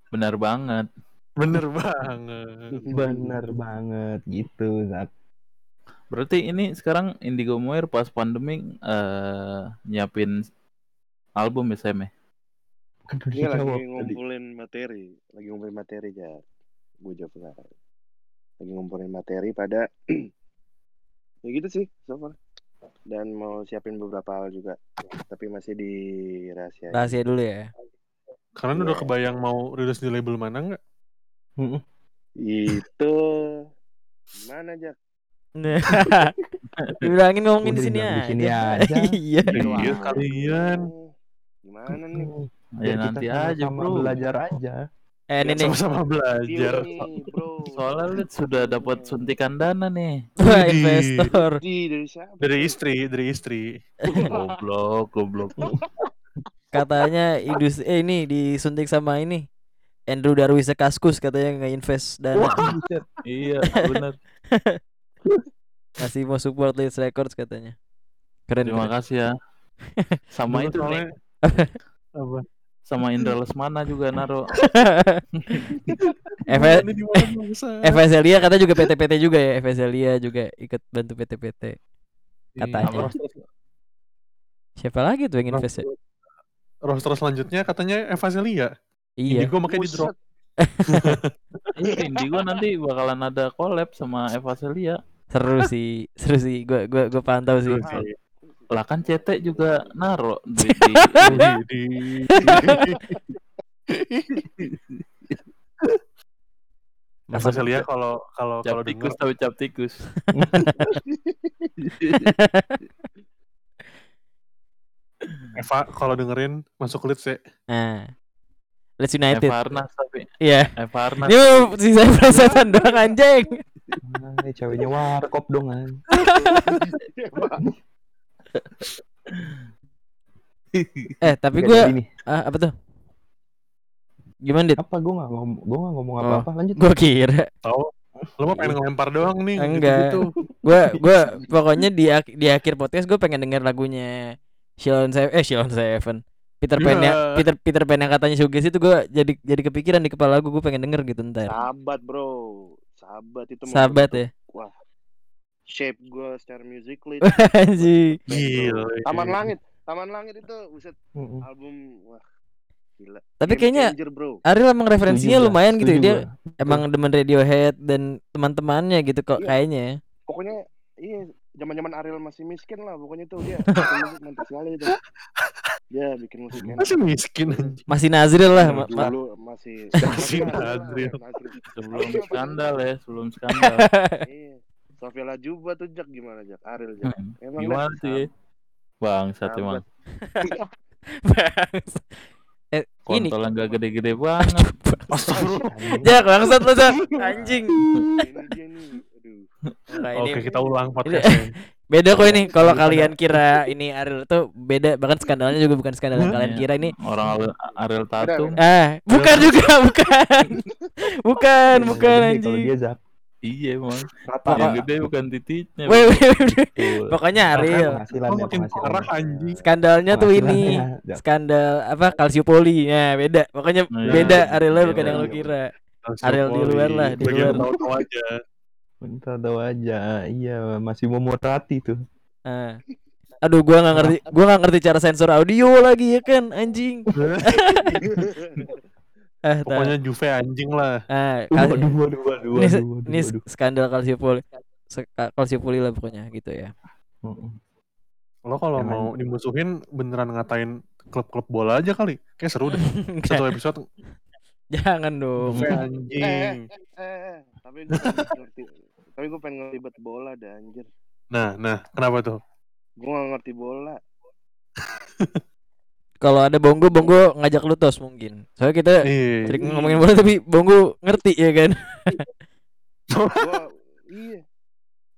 benar banget Bener banget. Bener banget gitu Zak. Berarti ini sekarang Indigo Moir pas pandemi eh nyiapin album ya Sem ya? Ini lagi ngumpulin materi, lagi ngumpulin materi ya. Gue jawab sekarang. Lagi ngumpulin materi pada ya gitu sih so far. Dan mau siapin beberapa hal juga, tapi masih di rahasia. Rahasia dulu ya. Kalian udah kebayang mau rilis di label mana nggak? Itu gimana aja? Dibilangin ngomongin di sini bilang di sini aja. aja. Iya. Iya kalian. Gimana nih? Ya nanti aja bro. belajar aja. Eh ini nih. Sama-sama belajar. Soalnya lu sudah dapat suntikan dana nih. Wah, investor. Di dari siapa? Dari istri, dari istri. Goblok, goblok. Katanya industri eh ini disuntik sama ini. Andrew Darwis Kaskus katanya nge-invest dana. Buset. iya, benar. Masih mau support Leeds Records katanya. Keren. Terima keren. kasih ya. Sama itu nih, apa? sama Indra Lesmana juga naro. FS Ini di mana, bangsa? FSLIA katanya juga PT-PT juga ya. FSLIA juga ikut bantu PT-PT. Katanya. Iya, roster, Siapa lagi tuh yang invest? roster selanjutnya katanya Eva Celia. Iya. Indigo makanya di drop. Iya, Indigo nanti bakalan ada collab sama Eva Celia. Seru sih, seru sih. Gua gua gua pantau sih. Lah kan CT juga naro duit di Di, Eva Celia kalau kalau kalau tikus tapi cap tikus. Eva kalau dengerin masuk leads ya. Nah. Leeds United. Eva Arnas tapi Iya. Eva Arnas. Ini sisa perasaan doang anjing. Nah, ini ceweknya warkop dong kan. Eh, tapi nih. ah, apa tuh? Gimana, Dit? Apa gue nggak ngomong gue nggak ngomong Oh. apa-apa lanjut. Gua kira Tahu? Lo mah pengen ngelempar doang nih. Enggak. Gitu. gua gua pokoknya di ak- di akhir podcast gue pengen denger lagunya Shilon Seven eh Shilon Seven Peter Pan yang Ya. Peter Peter Pan yang katanya Suges itu gue jadi jadi kepikiran di kepala gue gue pengen denger gitu ntar Sahabat, bro. Sahabat itu sahabat ya Wah. Shape gue secara musically. anjing Gila. Taman Langit. Taman Langit itu buset Mm-mm. album wah gila. tapi Game kayaknya changer, bro. Ariel emang referensinya gua, lumayan gitu ya dia gua. emang demen Radiohead dan teman-temannya gitu kok Iya. kayaknya ya. pokoknya iya zaman-zaman Ariel masih miskin lah pokoknya tuh dia mantap sekali itu. Dia bikin musik enak. Masih miskin anjing. Masih Nazril lah. ma- ma- Dulu masih Masih Nazril. Sebelum Iya, skandal ya, sebelum skandal. Iya. Sofia Lajuba tuh Jak gimana Jak? Ariel Jak. Hmm, Emang Gimana sih? Bangsat Sahabat. emang. Bangsa. eh, ini Kontol gak gede-gede banget. Astagfirullah. Jak bangsat lu Jak anjing. Ini dia nih. Aduh. Nah, ini Oke, kita ulang podcastnya. beda kok ini kalau kalian kira ini Ariel tuh beda bahkan skandalnya juga bukan skandal yang kalian Iya. kira ini Orang Ariel, Ariel Tatum. ah bukan juga bukan bukan bukan anjing dia Zak. Iya emang. Rata. Yang gede bukan titiknya. Weh, weh, weh. Betul. pokoknya Ariel Oh, ya, makin penghasilan. parah anjing. skandalnya tuh ini skandal apa kalsiopoli ya beda pokoknya Nah, iya. beda Iya, bukan yang iya, lu iya. kira Ariel di luar lah, di Bagian luar. tahu-tahu aja. Bentar tahu aja. Iya, masih mau Morati tuh. Ah. aduh gua nggak ngerti gua nggak ngerti cara sensor audio lagi ya kan anjing ah tak. Pokoknya Juve anjing lah. ah, kal- Waduh, waduh, waduh, ini, waduh, waduh, ini skandal kalsiopoli Seka- kalsiopoli lah pokoknya gitu ya. Lo kalau mau dimusuhin beneran ngatain klub-klub bola aja kali. Kayak seru deh. Satu episode jangan dong Juve anjing. Eh, eh, tapi gue pengen ngerti. Tapi gue pengen ngeribet bola dah anjir. Nah, nah, kenapa tuh? Gue gak ngerti bola. kalau ada bongo bongo ngajak lu tos mungkin soalnya kita Iya. sering ngomongin bola tapi bongo ngerti ya kan Gua iya.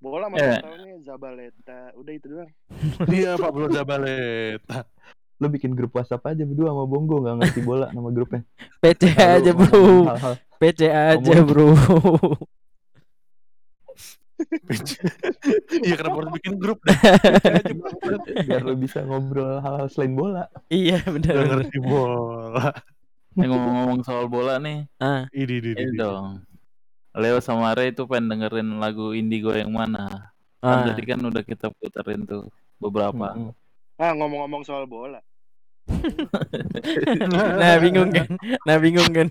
Bola masih tahunya Zabaleta. Udah itu doang. Iya, Pablo Zabaleta. Lo bikin grup WhatsApp aja berdua sama Bongo nggak ngerti bola nama grupnya. PC aja bro PC aja bro Iya, kenapa harus bikin grup? bangsat. biar lo bisa ngobrol hal-hal selain bola. iya Gak benar ngerti bola. Ini ngomong-ngomong soal bola nih, ah Ini, ini, ini ini. dong. Leo sama Ray itu pengen dengerin lagu Indigo yang mana? ah Kan tadi kan udah kita puterin tuh beberapa. Mm-mm. Ah ngomong-ngomong soal bola. nah bingung kan nah bingung kan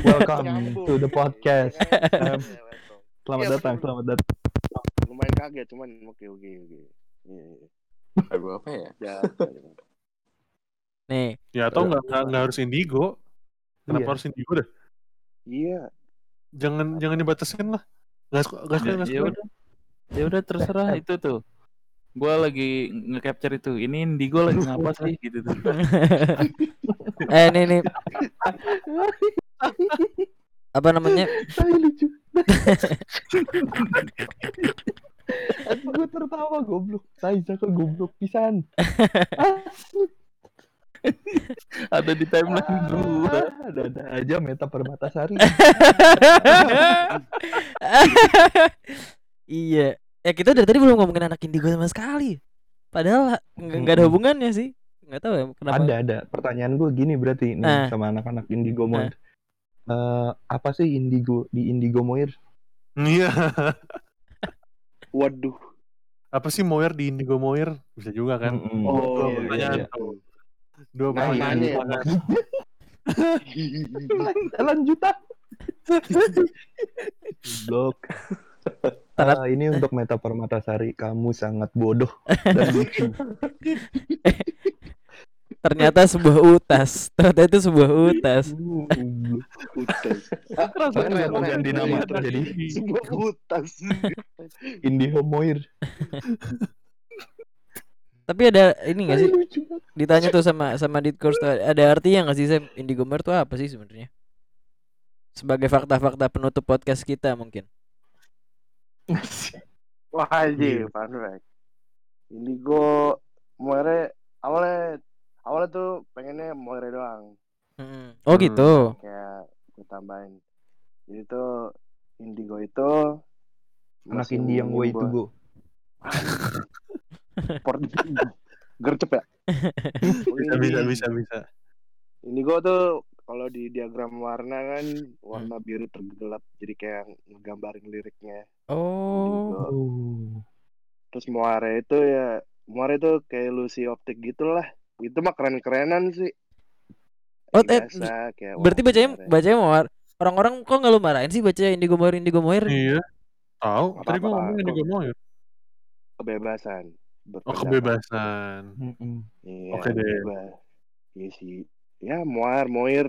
Welcome to the podcast. Um. Selamat Iya, datang, selamat datang. Lumayan kaget cuman oke oke oke. Iya, iya. Lagu apa ya? Ya, nih Ya atau nggak nggak nggak harus indigo. Kenapa Iya. harus indigo dah? iya. Jangan jangan dibatasin lah. Nggak suka nggak suka Ya, ya udah. Ya udah terserah itu tuh. Gua lagi nge-capture itu. Ini Indigo lagi ngapa sih gitu tuh. eh nih nih apa namanya lucu. Aku gue tertawa goblok. Saya kok goblok pisan. Ada di timeline gua. Ah, Ada-ada aja meta permatasari. iya ya kita dari tadi belum ngomongin anak indigo sama sekali padahal nggak ada Mm-mm. hubungannya sih nggak tahu ya kenapa Ada ada. Pertanyaan gue gini berarti nih Ah. sama anak-anak Indigo Moir. Eh, apa sih Indigo di Indigo Moir? Iya. Waduh. Apa sih Moir di Indigo Moir? Bisa juga kan. Mm-mm. Oh, Dua iya, pertanyaan iya. tuh. Dua Nah, pertanyaan. nanya ya. Lanjutan. Goblok. Ah, ini untuk Meta Permatasari, kamu sangat bodoh dan lucu. ternyata sebuah utas ternyata itu sebuah utas. Utas. Keren, ganti nama keren. jadi Sebuah utas. Indigo Moir. tapi ada ini nggak sih ditanya tuh sama sama Ditcourse tuh ada artinya nggak sih Sam Indigo Mer tuh apa sih sebenarnya sebagai fakta-fakta penutup podcast kita mungkin Wah anjir, fun fact. Indigo Moire awalnya awalnya tuh pengennya Moire doang. Mm. oh gitu Kayak gue tambahin. Jadi tuh Indigo itu Anak indie yang way to menyimpan- go. Port gercep ya. Bisa bisa bisa bisa. Indigo tuh kalau di diagram warna kan warna biru tergelap jadi kayak ngegambarin liriknya. oh Indigo. Terus Moire itu ya Moire itu kayak Lucy Optik gitulah. Itu mah keren-kerenan sih. Oh, eh, biasa, kayak berarti wah, bacanya Moire. bacanya mau orang-orang kok nggak lu marahin sih baca Indigo Moir Indigo Moir Iya. Tahu, Apa tadi gua ngomong Indigo Moir. kebebasan Oh, kebebasan. Mm-mm. Iya, Oke deh. bebas. Iya sih. Ya, Moir, Moir.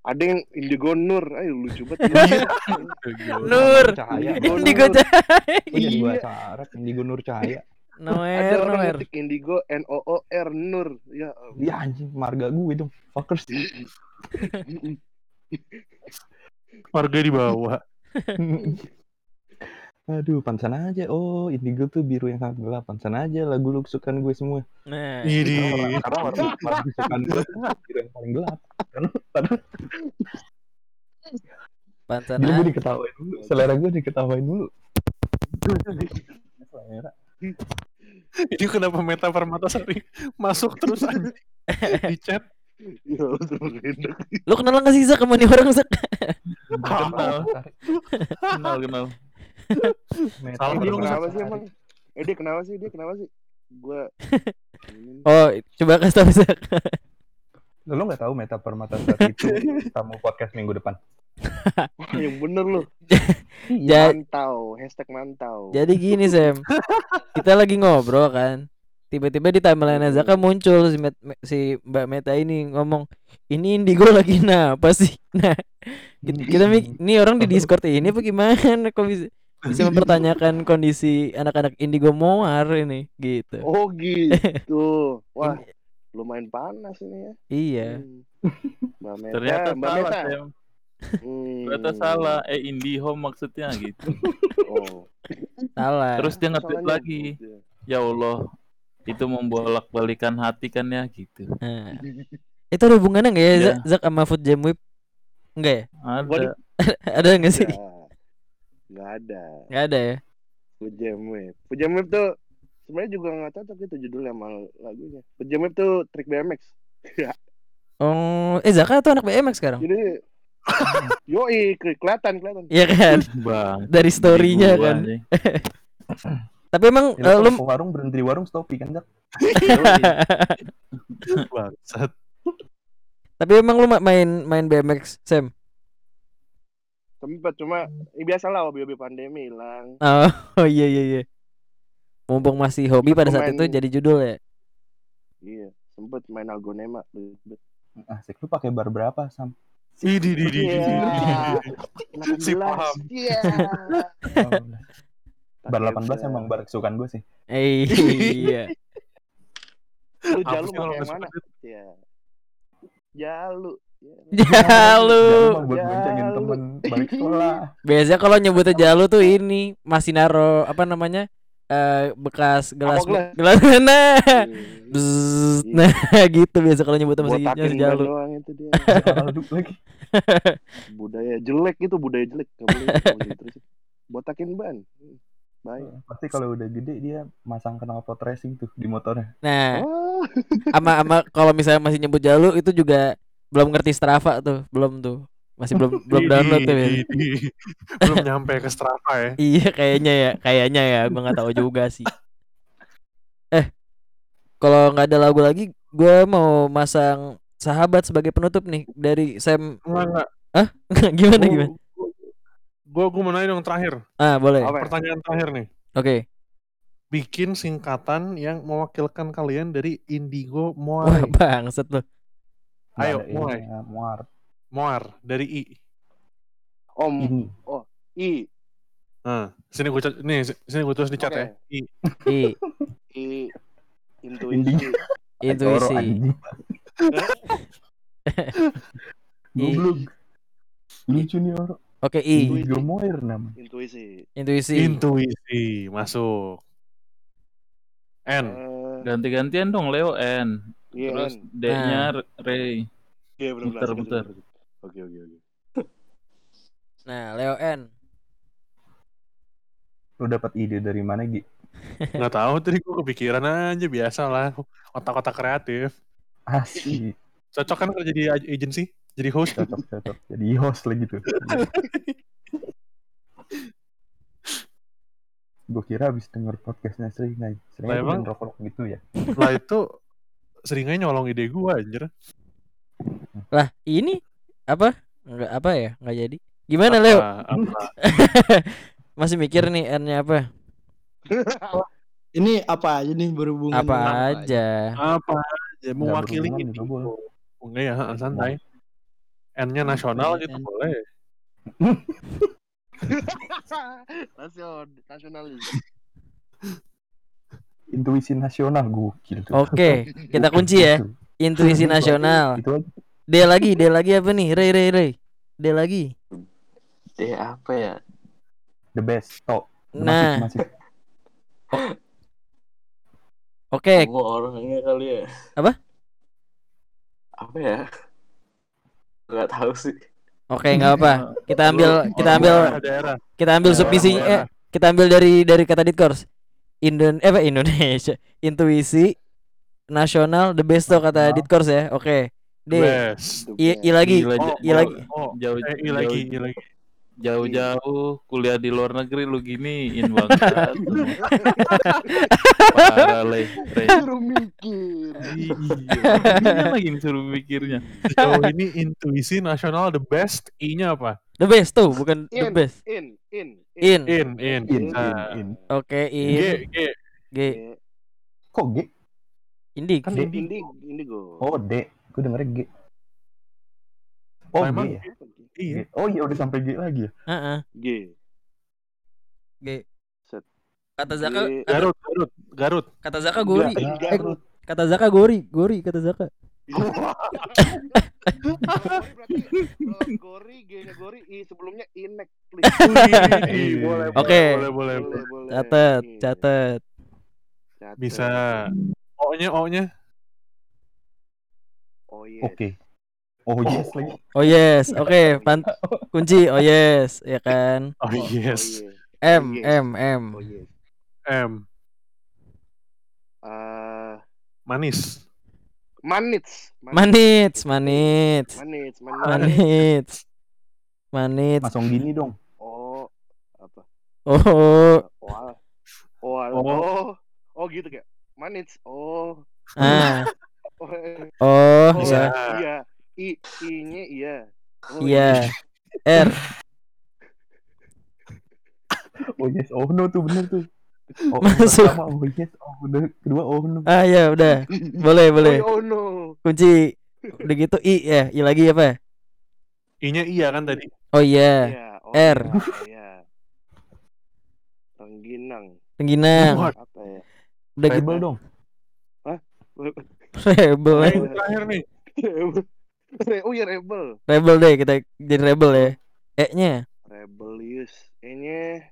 Ada yang Indigo Nur. Ayo lucu banget. Nur. Cahaya. Indigo Indigo Nur. Cahaya. Oh, Iya. bahasa Arab Indigo Nur Cahaya. Ada Noer, orang Noer. ngetik Indigo N O O R Nur. Ya. ampun. Iya anjing, marga gue dong. Fuckers. Warga di bawah. Aduh, pantesan aja. Oh, Indigo tuh biru yang sangat gelap. Pantesan aja lagu lu kesukaan gue semua. Nah, Ini. Karena warna warna kesukaan gue biru yang paling gelap. Karena pantesan ah. gue diketawain dulu. Selera gue diketawain dulu. Selera. Ini kenapa Meta Permatasari masuk terus aja di chat? Ya, enak. Lu kenal gak sih Zak sama nih orang Zak? Kenal, kenal, kenal. Salah Dia kenapa sih emang? Eh dia kenapa sih? Dia kenapa sih? Gua ini Oh, coba kasih tau Zak. Lo gak tahu Meta Permatasari itu tamu podcast minggu depan? Wah, yang bener lu. Ja- Mantau, hashtag mantau. jadi gini Sam, kita lagi ngobrol kan. Tiba-tiba di timeline Zaka muncul si, Met- Me- si Mbak Meta ini ngomong, ini Indigo lagi apa sih? Nah, kita, ini orang di Discord ini apa gimana? Kok bisa bisa mempertanyakan kondisi anak-anak Indigo Moar ini gitu. Oh gitu. Wah, lumayan panas ini ya. Iya. Hmm. Mbak Meta, Ternyata Mbak Meta. Hmm. Ternyata salah. Eh, IndiHome maksudnya gitu. Oh. Salah. Terus dia nge-tweet Salahnya lagi. ya. Allah, itu membolak-balikan hati kan ya gitu. Nah. Itu ada hubungannya nggak ya Ya. Zak, sama Food Jam Whip? Enggak ya? Ada. Ada nggak sih? Nggak ada. Nggak ada ya. Pujam Wave. Pujam Wave tuh sebenarnya juga nggak cocok itu judulnya sama lagunya. Pujam Wave tuh trik BMX. Oh, eh Zaka tuh anak BMX sekarang. Jadi ke- kelihatan kelihatan. Iya kan? Bang. Dari story-nya kan. Tapi emang Ya, lu warung berhenti di warung stopi kan Zak? Bangsat. Tapi emang lu ma- main main BMX, Sam? Sempet cuma ya biasalah hobi-hobi pandemi hilang. Oh, oh iya iya iya. Mumpung masih hobi pada saat itu Pemain- jadi judul ya. Iya, sempet main Algonema. Asik lu pakai bar berapa Sam? Ini di di di. Iya. Si paham. Iya. bar Pakai 18 bar. emang bar kesukaan gue sih. Eh, iya. Lu jalu pakai yang mana? Iya. Jalu. Ya. Jalu. Emang buat boncengin Jalu. temen balik sekolah. Biasanya kalau nyebutnya jalu tuh ini masih naro apa namanya? Eh bekas gelas gelas nah. Iya. Nah gitu biasa kalau nyebutnya masih Botakin masih ban jalu. doang itu dia. Aduh lagi. budaya jelek itu budaya jelek nggak boleh nggak boleh terusin. botakin ban baik Pasti kalau udah gede dia masang knalpot racing tuh di motornya. Nah, oh, ama ama kalau misalnya masih nyebut jalu itu juga belum ngerti Strava tuh, belum tuh. Masih belum belum download tuh ya. Belum nyampe ke Strava ya. Iya kayaknya ya, kayaknya ya, gua nggak tahu juga sih. Eh, kalau nggak ada lagu lagi, gua mau masang sahabat sebagai penutup nih dari Sam. Enggak enggak. gimana Gua- gimana? Gua gua mau nanya dong terakhir. Ah boleh. Apa? Pertanyaan terakhir nih. Oke. Bikin singkatan yang mewakilkan kalian dari Indigo Wah Moai. bangset loh. Nggak Ayo, ada mulai. Moar dari I. om Ini. i Nah, sini gua cat- nih sini gua tulis di chat Oke. ya. I. I, i intuisi intuisi. Goblok. Lucu nih orang. Oke I, Indigo Moir namanya. intuisi intuisi. Intuisi masuk. N. Eh, Ganti-gantian dong Leo N. iya Terus. D-nya Ray. iya benar muter, muter. Oke oke oke Nah, Leo N. Lu dapat ide dari mana Gi? Nggak tahu tadi gua kepikiran aja biasa lah. Otak-otak kreatif. Asik. Cocok kan kerja di ag- agency? Jadi host? Cocok cocok. Jadi host lagi tuh. Gue kira habis denger podcastnya Sri Ngai. Sri Lah, Ngai emang? rokok gitu ya. Lah itu seringnya nyolong ide gua anjir. Lah, ini apa? Enggak apa ya? Enggak jadi. Gimana Leo? Apa, apa? Masih mikir nih N-nya apa? Ini apa aja nih berhubungan Apa dengan- aja? Apa aja mewakili ini. Enggak ya, santai. N-nya nasional gitu boleh. Nasion, nasionalis. Intuisi nasional gokil tuh. Oke, kita kunci ya. Intuisi nasional. Itu aja. D lagi, D lagi apa nih? Rey, Rey, Rey. D lagi. deh apa ya The best. The Nah. masif. Oke, Kamu orangnya kali ya Apa? apa ya nggak tahu sih oke nggak apa. Kita ambil, kita ambil, kita ambil submisinya. Eh, kita ambil dari dari kata Ditkors. Indon, eh apa Indonesia. Intuisi nasional the best tuh kata Nasional. Ditkors ya. Oke. D. Best. I, I lagi. Gila, Oh, I lagi. Oh, Jauh, eh, I lagi, I lagi. jauh-jauh kuliah di luar negeri lu giniin banget. Parah le, Re. Suruh mikir. Iya, Ini lagi nih suruh mikirnya. Sejauh ini intuisi nasional the best. I-nya apa? The best tuh, bukan the In, best. in, in, In. In, in. In, in, in. Oke, G, in. G. G. Kok G? Indik. Kan Indi, indi, indigo. Oh D. Gue dengernya G. Oh emang G ya? Iya. G. Oh iya udah sampai G lagi ya. Heeh. G. G. Set. Kata Zaka, G. Garut, Garut, Garut. kata Zaka gori. Eh, Garut. kata Zaka gori, gori kata Zaka. Gori, G-nya Gori, I sebelumnya Inek, please. Oke. boleh, boleh, boleh. Boleh, catet. Catet. Bisa. O-nya, O-nya. Oh iya. Oke. Oh yes lagi. Oh yes, oke, pan kunci. Oh yes, ya kan. Oh, yes. M, yes. M, M. Oh yes. M. Eh, Manis. manits. Manits, manits, Manits, manits. manits, manits. Masong gini dong. Oh, apa? Oh, Oh, oh, Oh. oh, oh gitu kayak manits. Oh, ah, oh, oh, oh, ya, iya. I, I-nya iya. Oh, iya. R, Oh yes. Oh no tuh bener tuh. Oh, Masuk. pertama oh yes. Oh udah kedua oh no. ah ya udah, boleh boleh. Oh, no. Kunci. Udah gitu I ya, I lagi apa? I-nya iya kan tadi. Oh iya, Iya, oh, R. Iya, iya. Rengginang. Rengginang. Apa ya? Udah gitu. Dong. Rebel, Nah, ya. ini terakhir nih. Re- oh iya rebel. rebel deh kita jadi rebel ya. E-nya. Rebellious. E-nya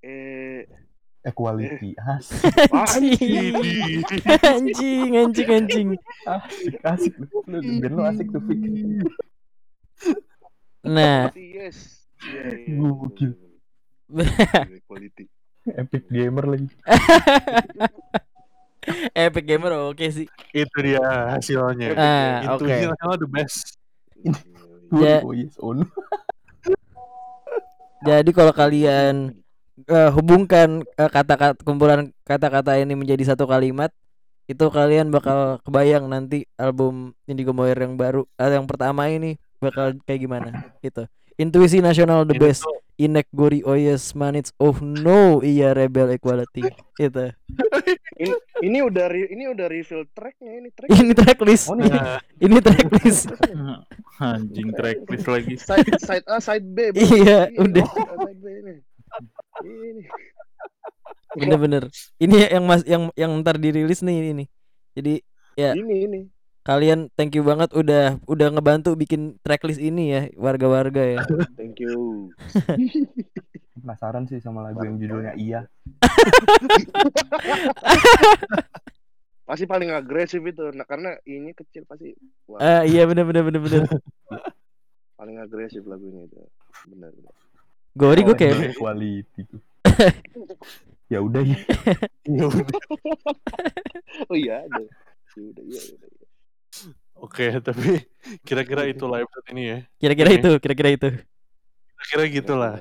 eh Equality. Asik Anjing, anjing, anjing, asik asik. Lu band lu asik tuh Fik. Nah, yes. Iya, iya. Gokil. Quality. Epic gamer lagi. Epic Gamer oke sih. Itu dia hasilnya. Ah, oke. Intuisi nasional the best. Ya. Oh yes. Oh no. Jadi kalau kalian eh, hubungkan eh, kata-kata kumpulan kata-kata ini menjadi satu kalimat, itu kalian bakal kebayang nanti album Indigo Moir yang baru, eh, yang pertama ini bakal kayak gimana gitu. Intuisi nasional the best. tuh Inek Gori oh yes manits oh no iya rebel equality itu Ini, ini udah re- ini udah reveal tracknya ini track. ini tracklist Oh nih. Nah, ini tracklist Anjing tracklist lagi. Side side A side B. bro. Iya, Ini, udah. Side B ini. Ini. bener-bener ini yang mas yang yang ntar dirilis nih ini jadi Ya. Ini ini. Kalian thank you banget udah udah ngebantu bikin tracklist ini ya warga-warga ya Thank you. Penasaran sih sama lagu yang judulnya Iya. Pasti paling agresif itu. Nah, karena ini kecil pasti wah, ah iya bener bener bener bener paling agresif lagunya itu. Benar benar. Gori gue kayak Equality tuh. ya udah ya. ya udah. Oh iya ada. Ya udah iya iya. Oke, tapi kira-kira itulah episode ini ya. kira-kira itu kira-kira itu Kira-kira gitulah.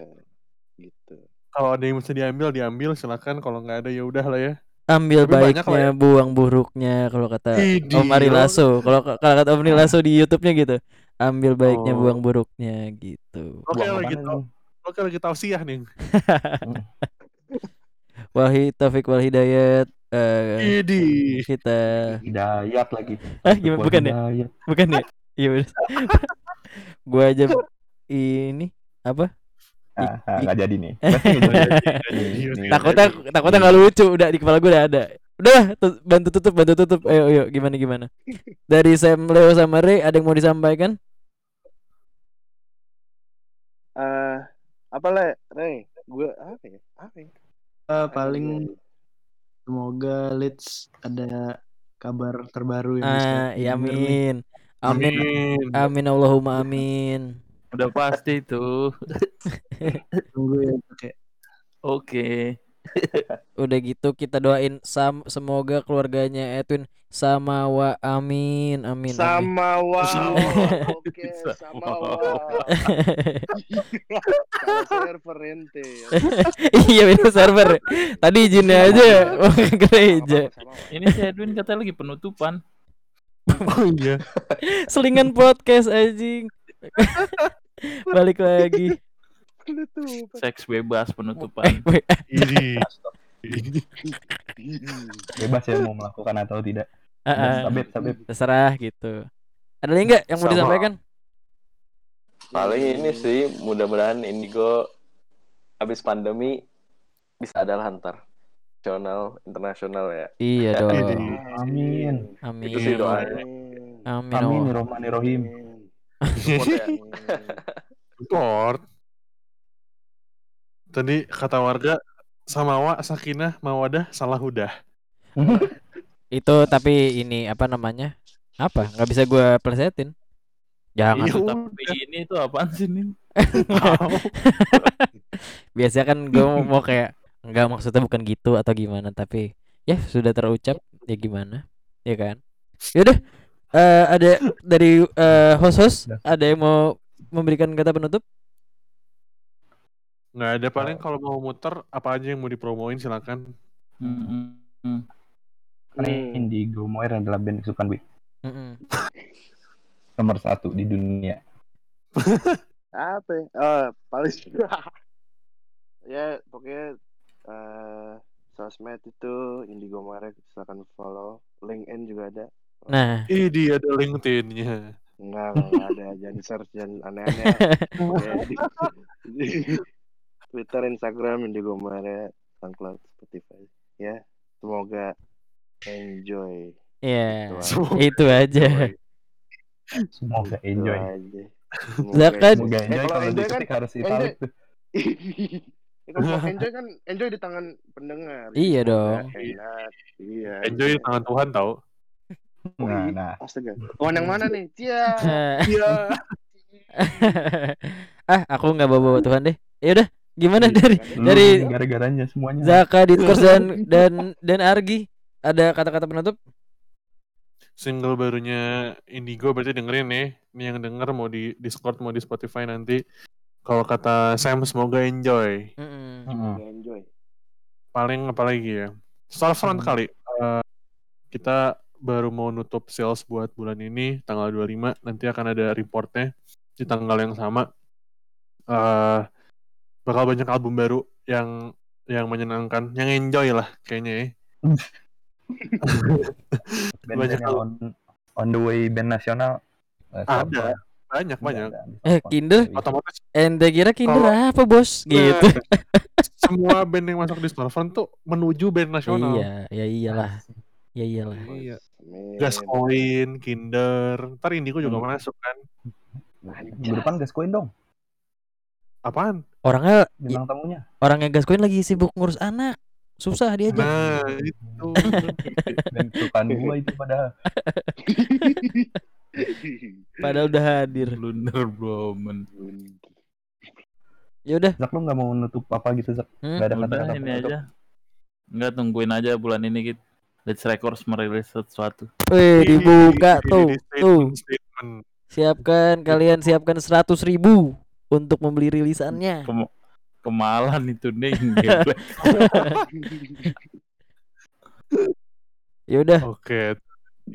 Gitu. Kalau ada yang bisa diambil, diambil. Silakan. Kalau nggak ada, ya udah lah ya. ambil Tapi baiknya ya. buang buruknya kalau kata Idi, Om Ari. Lasso kalau kalau kata Om Ari Lasso di YouTube-nya gitu ambil baiknya Oh. buang buruknya gitu Oke apaan gitu. nih? Oke lagi tausiah nih. Wahid Taufik wal Hidayat eh Idi. kita Hidayat lagi. ah gimana? Bukan ya? Bukan ya? Iya gua aja ini apa? Ah, ah, nggak jadi nih. Takutnya takutnya nggak lucu. Udah di kepala gue udah ada. Udah tu- bantu tutup bantu tutup. Ayo ayo gimana gimana? Dari Sam Leo sama Ray ada yang mau disampaikan? Eh, apa le, Rey? Gue apa ya? Apa ya? Eh, paling semoga Leeds ada kabar terbaru yang bisa ah ya amin amin Amin. amin Allahumma amin Udah pasti itu. Tunggu ya Oke. udah gitu kita doain sam semoga keluarganya Edwin sama wa amin amin Sama wow. Oke, Sama. Sama server ente. iya beda server tadi izinnya aja mau ke gereja Ini si Edwin katanya lagi penutupan. Oh iya. selingan podcast anjing balik lagi Penutup. Seks bebas penutupan. Idi. Bebas ya mau melakukan atau tidak. Ah. Sabit, sabit. terserah gitu ada lagi nggak yang mau Sama. disampaikan Paling ini sih mudah-mudahan Indigo habis pandemi bisa ada ntar nasional internasional ya. iya dong Amin. amin Itu sih doanya. amin Amin. Rohmani Rohim. Ya. Support. Tadi kata warga Samawa, Sakinah, Mawadah, Salahudah. itu tapi ini apa namanya? Apa? Nggak bisa gua plesetin. Jangan Iya, Tapi ini tuh apaan sih nih? biasanya kan gue mau kayak nggak maksudnya bukan gitu atau gimana tapi ya sudah terucap ya gimana? Ya kan? Yaudah eh, ada dari eh, host-host ada yang mau memberikan kata penutup? Nggak ada paling kalau mau muter apa aja yang mau dipromoin silakan. Hmm, hmm, hmm. Karena Indigo Moir adalah band kesukaan gue. Mm-mm. Nomor satu di dunia. Apa ya? Eh, paling ya pokoknya eh sosmed itu Indigo Marek silakan follow LinkedIn juga ada nah Idi ada LinkedIn-nya. enggak enggak ada jangan search jangan aneh-aneh Ya, Twitter Instagram Indigo Marek SoundCloud Spotify ya semoga enjoy ya Itu itu aja Semoga Itu enjoy. aja. Zakat. Semoga Eh, enjoy kalau enjoy kan diketik harus enjoy. tuh. Kalau mau enjoy kan enjoy di tangan pendengar. Iya Semoga dong. Iya. Enjoy di tangan Tuhan tau. Nah, nah. Astaga. Tuan yang mana nih? Cia. Iya. ah aku nggak bawa bawa Tuhan deh ya udah gimana Iya, dari kan? Lu dari gara-garanya semuanya. Zaka Ditkos dan dan dan Argi ada kata-kata penutup Single barunya Indigo berarti dengerin nih. Ini yang denger mau di Discord mau di Spotify nanti. Kalau kata Sam semoga enjoy. Mm-mm. Mm-mm. Semoga enjoy. Paling apa lagi ya? Storefront Hmm. kali. Eh, kita baru mau nutup sales buat bulan ini tanggal 25 nanti akan ada reportnya di tanggal yang sama eh bakal banyak album baru yang yang menyenangkan yang enjoy lah kayaknya ya Band-band yang on, on the way band nasional. Eh, Ada. Banyak banyak di eh. Kinder otomatis ente kira Kinder Kalau- apa bos gitu Nah, semua band yang masuk di storefront tuh menuju band nasional iya ya iyalah ya iyalah iya. Gascoin, Kinder, ntar Indigo juga Hmm. masuk kan? Minggu depan gas koin dong. Apaan? orangnya Bintang tamunya. orangnya Gascoin lagi sibuk ngurus anak susah dia aja Nah, itu. Kesukaan gua itu padahal. padahal udah hadir Blunder Bromen. ya udah Zak lu nggak mau nutup apa gitu Zak? Hmm? Gak ada Udah kata-kata ini aja. Enggak tungguin aja bulan ini gitu. Let's Records merilis sesuatu. Wih, dibuka tuh tuh siapkan kalian siapkan seratus ribu untuk membeli rilisannya Kem- kemalan itu nih. ya udah Oke,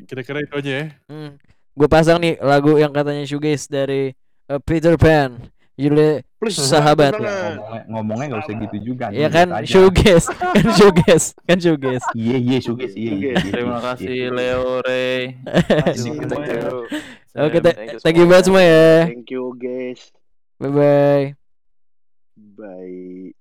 kira-kira itu aja ya. Hmm. Gue pasang nih lagu yang katanya shoegaze dari uh, Peter Pan. Judulnya Please, sahabat. Ya, ngomongnya ngomongnya nggak usah gitu juga. Ya kan showcase, kan showcase, kan showcase. Iya iya suges iya. iya, iya, Terima iya, kasih iya. Leo, Ray. Asik, Terima thank kasih. you. Oke, Thank you banget semua ya. Thank you guys. Bye bye. Bye.